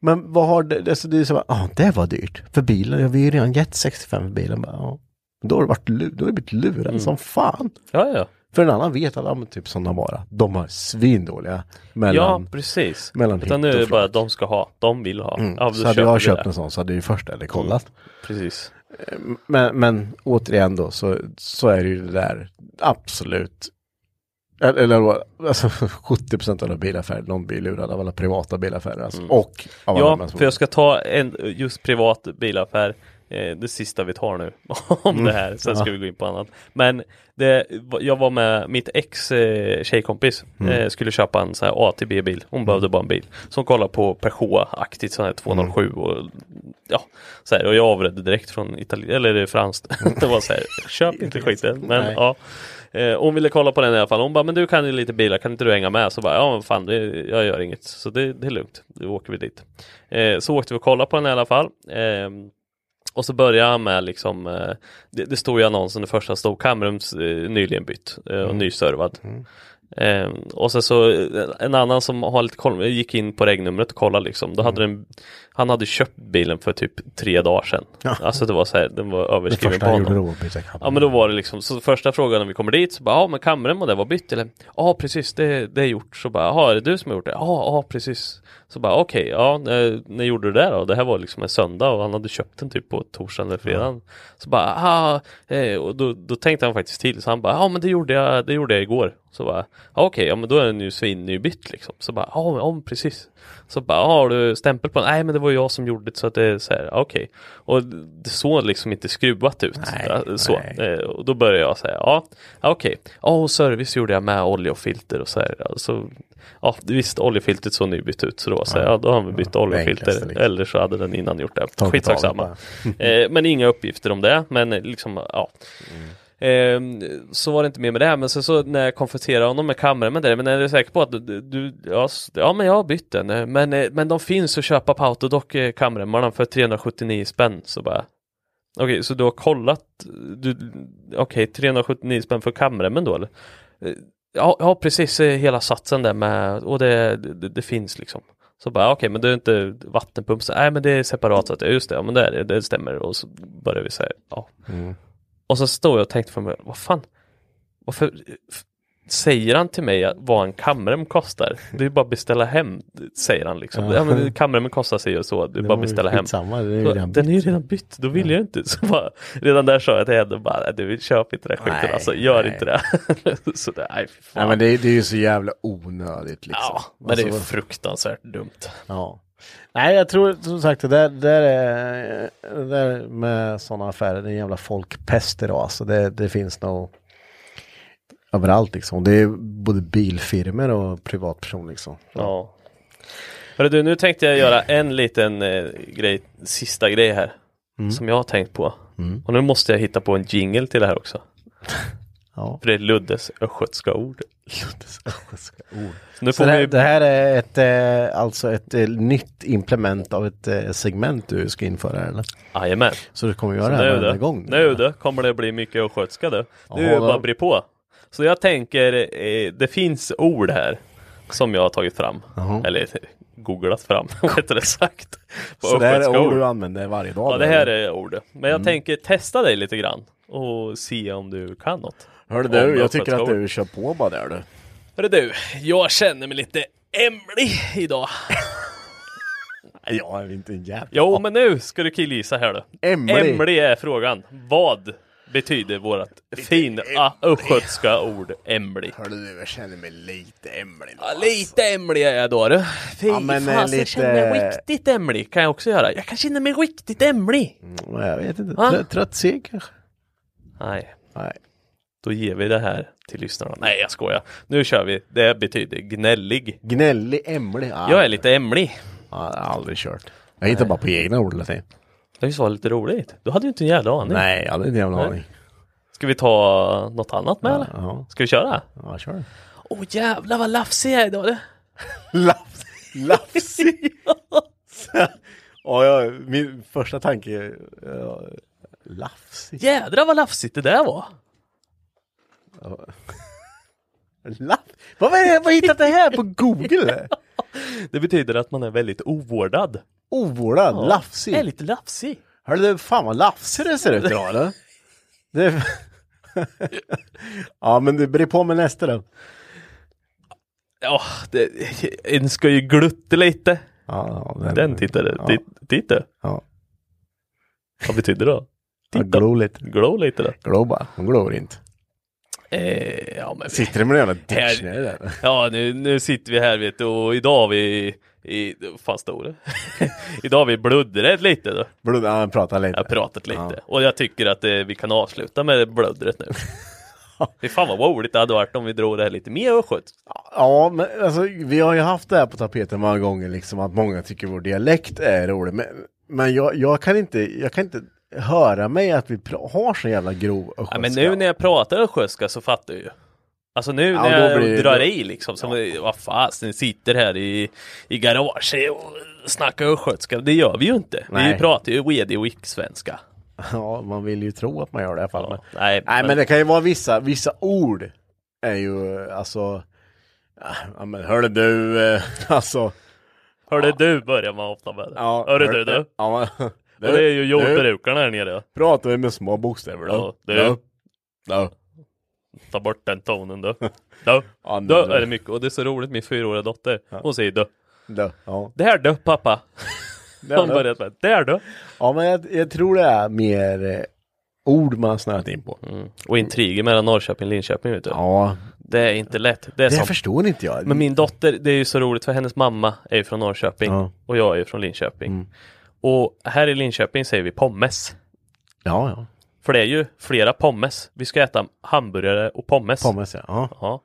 Men vad har det, det, så det är så bara, ah, det var dyrt. För bilen, jag har ju redan gett 65 för bilen. Bara, ja. Då har du varit då har du blivit lurad Mm. som fan. Ja, ja. För en annan vet att, ja, men typ sådana bara, de har svindåliga mellan. Ja, precis. mellan Utan nu är det bara flak. de ska ha, de vill ha. Mm. Ja, så hade jag vi köpt det. Mm. en sån så hade jag ju först eller kollat. Precis. Men, men återigen då så, så är det ju det där absolut eller, alltså 70% av alla bilaffärer, de blir lurade av alla privata bilaffärer. Alltså, Och av Mm. Ja, för jag ska ta en just privat bilaffär. Eh, det sista vi tar nu om det här. Sen ska Ja. vi gå in på annat. Men det, jag var med mitt ex eh, tjejkompis. Eh, skulle köpa en sån här A till B-bil. Hon behövde bara en bil. Så hon kollade på Peugeot-aktigt sån här 207 och ja, så här, och jag avredde direkt från Italien, eller franskt. det var så här, köp inte skiten. Men Nej. ja. Eh, hon ville kolla på den i alla fall. Hon bara, men du kan ju lite bilar, kan inte du hänga med? Så bara, ja men fan, det, jag gör inget. Så det, det är lugnt, då åker vi dit. Eh, så åkte vi och kollade på den i alla fall. Ehm, och så började han med liksom, eh, det, det stod i annonsen, det första stod Camerums eh, nyligen bytt eh, och nyservad. Ehm, och sen så en annan som har lite koll, gick in på regnumret och kollade liksom. Då hade den, han hade köpt bilen för typ tre dagar sedan. Alltså det var så här, den var överskriven på honom. Ja men då var det liksom, så första frågan när vi kommer dit så bara, ja men kameran och det var bytt eller? Ja precis, det, det är gjort. Så bara, ja är det du som har gjort det? Ja, ja precis. Så bara, okej, ja när, gjorde du det då? Det här var liksom en söndag och han hade köpt den typ på torsdagen eller fredagen. Så bara, ah, och då, då tänkte han faktiskt till. Så han bara, ja men det gjorde jag, det gjorde jag igår. Så bara, ja okej, ja men då är den ju svinnybytt liksom. Så bara, ja men, ja, precis. Så bara, ja, har du stämpel på den? Nej men det var jag som gjorde det så att det är så här, okej. Och det såg liksom inte skruvat ut. Nej, så. nej. Eh, Och då började jag säga, ja, ja okej. Ja, och service gjorde jag med olja och filter och så här. Alltså, ja, visst oljefiltret såg nybytt ut så då så ja, då har vi bytt Ja, oljefilter. liksom. Eller så hade den innan gjort det. Skitsamma. eh, men inga uppgifter om det. Men eh, liksom, ja. Ehm, så var det inte mer med det här, men sen så när jag konfronterade honom med kameran med det, men är du säker på att du, du ja, ja men jag har bytt den, eh, men, eh, men de finns att köpa på Autodoc kameran för 379 spänn, så bara Okej, så du har kollat, du, okej 379 spänn för kameran då eller? Ja, ja precis, eh, hela satsen där med, och det, det, det finns liksom. Så bara, okej, men det är inte vattenpump, så, nej men det är separat, så att, just det, ja men det är det, det stämmer. Och så börjar vi säga, ja. Och så står jag och tänkte för mig, vad fan, varför säger han till mig vad en kamrem kostar? Det är bara att beställa hem, säger han liksom. Ja. Ja, men kamrem kostar sig och så, det är bara att beställa hem. Samma, det är ju redan den är ju redan bytt, då vill jag inte. Så bara, redan där sa jag till henne bara, du köp inte det skiten Nej, alltså, gör nej. inte det. så det, nej, fan. Nej men det, är- det är ju så jävla onödigt liksom. ja, men det är Alltså, fruktansvärt dumt. Ja. Nej, jag tror som sagt det där, det där, är, det där med sådana affärer, det är en jävla folkpest idag. Alltså det, det finns nog överallt liksom. Det är både bilfirmor och privatpersoner liksom. Ja. Hörru du, nu tänkte jag göra en liten eh, grej, sista grej här. Som jag har tänkt på. Och nu måste jag hitta på en jingle till det här också. Ja. För det är Luddes östgötska ord. Så nu Så får det, vi... det här är ett, eh, alltså ett eh, nytt implement av ett eh, segment du ska införa eller? Jajamän. Så du kommer Så göra det här nu du, gång? nu du kommer det bli mycket östgötska du. Nu då. bara bli på. Så jag tänker, eh, det finns ord här som jag har tagit fram. Jaha. Eller googlat fram, rättare sagt. Så det här är ord du använder varje dag? Ja, det här eller? är ordet. Men jag tänker testa dig lite grann och se om du kan något. Hörru du, jag tycker att du kör på bara där du. Hörru du, jag känner mig lite ämlig idag. Jag är inte en jävla... Jo, men nu ska du killgissa här då. Ämlig. Ämlig är frågan. Vad betyder vårt fina östgötska ord ämlig? Hörru du, jag känner mig lite ämlig. Ja, lite ämlig är jag då du. Fy Ja, men, eh, jag lite- känner mig riktigt ämlig kan jag också göra. Jag kan känna mig riktigt ämlig. Mm, Jag vet inte, Va? trött, seg kanske? Nej, Nej. då ger vi det här till lyssnarna. Nej, jag skojar. Nu kör vi. Det betyder gnällig. Gnällig, ämlig? Ja, Jag är lite ämlig. Ja, jag har aldrig kört. Jag hittar bara på egna ord hela tiden. Det visst var lite roligt? Du hade ju inte en jävla aning. Nej, jag hade inte en jävla aning. Ska vi ta något annat med eller? Ja, Ska vi köra? ja kör. Åh jävlar vad lafsig jag är idag du. Laps, lapsig! ja, ja, min första tanke, ja, Lafsigt. Jädrar vad lafsigt det där var! Är det? Vad har hittat det här på Google? Det betyder att man är väldigt ovårdad. Ovårdad, Ja, lafsig. Är lite lafsig. Hörru du, fan vad lafsig det ser ut idag eller? Det... ja men det beror på med nästa då. Ja, det, en ska ju glutta lite. Ja, ja, Den tittade. Ja. Titt, titta. Ja. Vad betyder det då? Ja, Titta. Glo lite. Glow lite då. Glo bara. Hon glor inte. Eh, ja, men Sitter det med en jävla dictionary där? Ja, nu, nu sitter vi här vet du och idag har vi i, vad fan står det? idag har vi bluddret lite då. Blod, ja, prata lite. Jag pratat lite Ja. och jag tycker att eh, vi kan avsluta med bluddret nu. Fy fan vad roligt det hade varit om vi drog det här lite mer östgötskt. Ja, men alltså vi har ju haft det här på tapeten många gånger liksom att många tycker vår dialekt är rolig. Men, men jag, jag kan inte, jag kan inte höra mig att vi har så jävla grov Ja, östgötska. men nu när jag pratar östgötska så fattar jag ju. Alltså nu Ja, när jag blir drar i liksom, som, vad fasen, sitter här i, i garaget och snackar östgötska. Det gör vi ju inte. Nej. Vi pratar ju redig och svenska Ja, man vill ju tro att man gör det i alla fall. Men... Nej, Nej, men det kan ju vara vissa, vissa ord är ju alltså Ja men hörde du, eh, alltså Hörde du börjar man ofta med det. ja, Hörde hör- du du? Ja, men, Och det är ju du, jordbrukarna här nere. pratar vi med små bokstäver då? Ja, du. Ja. Ta bort den tonen du. Du. Ja, du. är det mycket. Och det är så roligt, min fyraåriga dotter. Hon säger du. Ja. Ja. Där du pappa. Hon du. börjar med där du. ja men jag, jag tror det är mer eh, ord man snöat in på. Mm. Och intriger mellan Norrköping och Linköping vet du. Ja, Det är inte lätt. Det är det som förstår inte jag. Men min dotter, det är ju så roligt för hennes mamma är ju från Norrköping Ja. och jag är ju från Linköping. Mm. Och här i Linköping säger vi pommes. Ja, ja. För det är ju flera pommes. Vi ska äta hamburgare och pommes. Pommes ja. ja. Ja.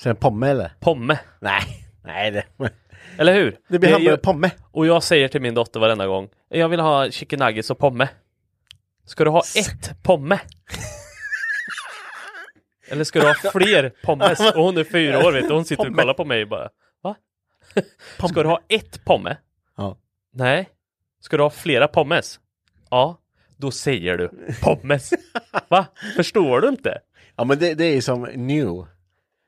Sen pomme eller? Pomme. Nej, nej det. Eller hur? Det blir hamburgare ju- pomme. Och jag säger till min dotter varenda gång. Jag vill ha chicken nuggets och pomme. Ska du ha ett pomme? Eller ska du ha fler pommes? Och hon är fyra år vet du. Hon sitter och kollar på mig och bara. Va? Ska du ha ett pomme? Ja. Nej. Ska du ha flera pommes? Ja. Då säger du pommes. Va? Förstår du inte? Ja men det, det är som new.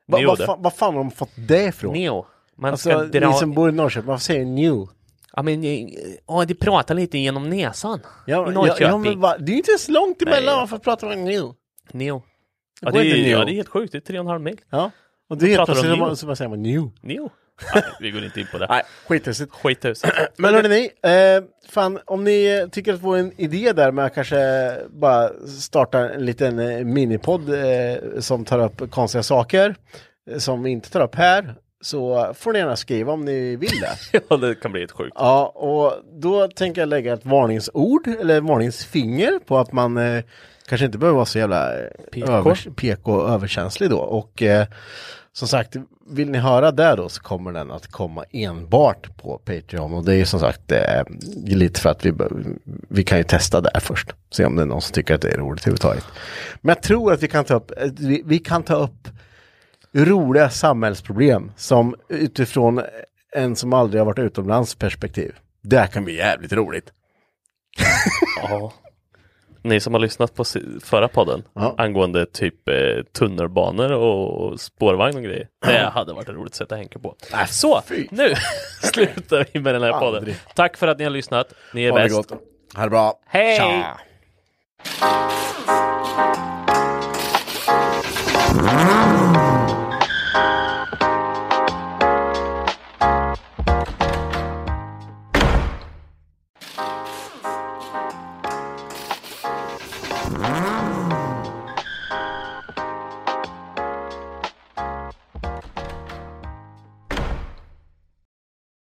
Va, New vad, det. fan, vad fan har de fått det ifrån? Neo. Man Alltså ska ni dra... som bor i Norrköping, varför säger new? Ja men, eh, ja, de pratar lite genom näsan. Ja, I ja, Norrköping. ja, men va, det är ju inte ens långt emellan, Nej. varför pratar man new? Neo. Det Ja det, är, Neo. ja, det är helt sjukt. Det är tre och en halv mil. Ja. Och det är helt plötsligt new? som man säger man new. Neo. Nej, vi går inte in på det. Nej, skithuset. Skithus. Men hörni ni, eh, fan om ni tycker att vår en idé där med att kanske bara starta en liten eh, minipodd eh, som tar upp konstiga saker eh, som vi inte tar upp här så får ni gärna skriva om ni vill det. ja, det kan bli ett sjukt. Ja, och då tänker jag lägga ett varningsord eller varningsfinger på att man eh, kanske inte behöver vara så jävla eh, PK. övers, PK överkänslig då. Och eh, som sagt, vill ni höra det då så kommer den att komma enbart på Patreon. Och det är ju som sagt eh, lite för att vi, vi kan ju testa där först. Se om det är någon som tycker att det är roligt överhuvudtaget. Men jag tror att vi kan ta upp, eh, vi, vi kan ta upp roliga samhällsproblem som utifrån en som aldrig har varit utomlands perspektiv. Det här kan bli jävligt roligt. Ja. Ni som har lyssnat på förra podden Ja. angående typ eh, tunnelbanor och spårvagn och grejer. Det hade varit ett roligt sätt att hänga på. Nej, Så, fy. nu slutar vi med den här podden. Aldrig. Tack för att ni har lyssnat. Ni är Ha bäst. gott. Ha det bra. Hej! Tja.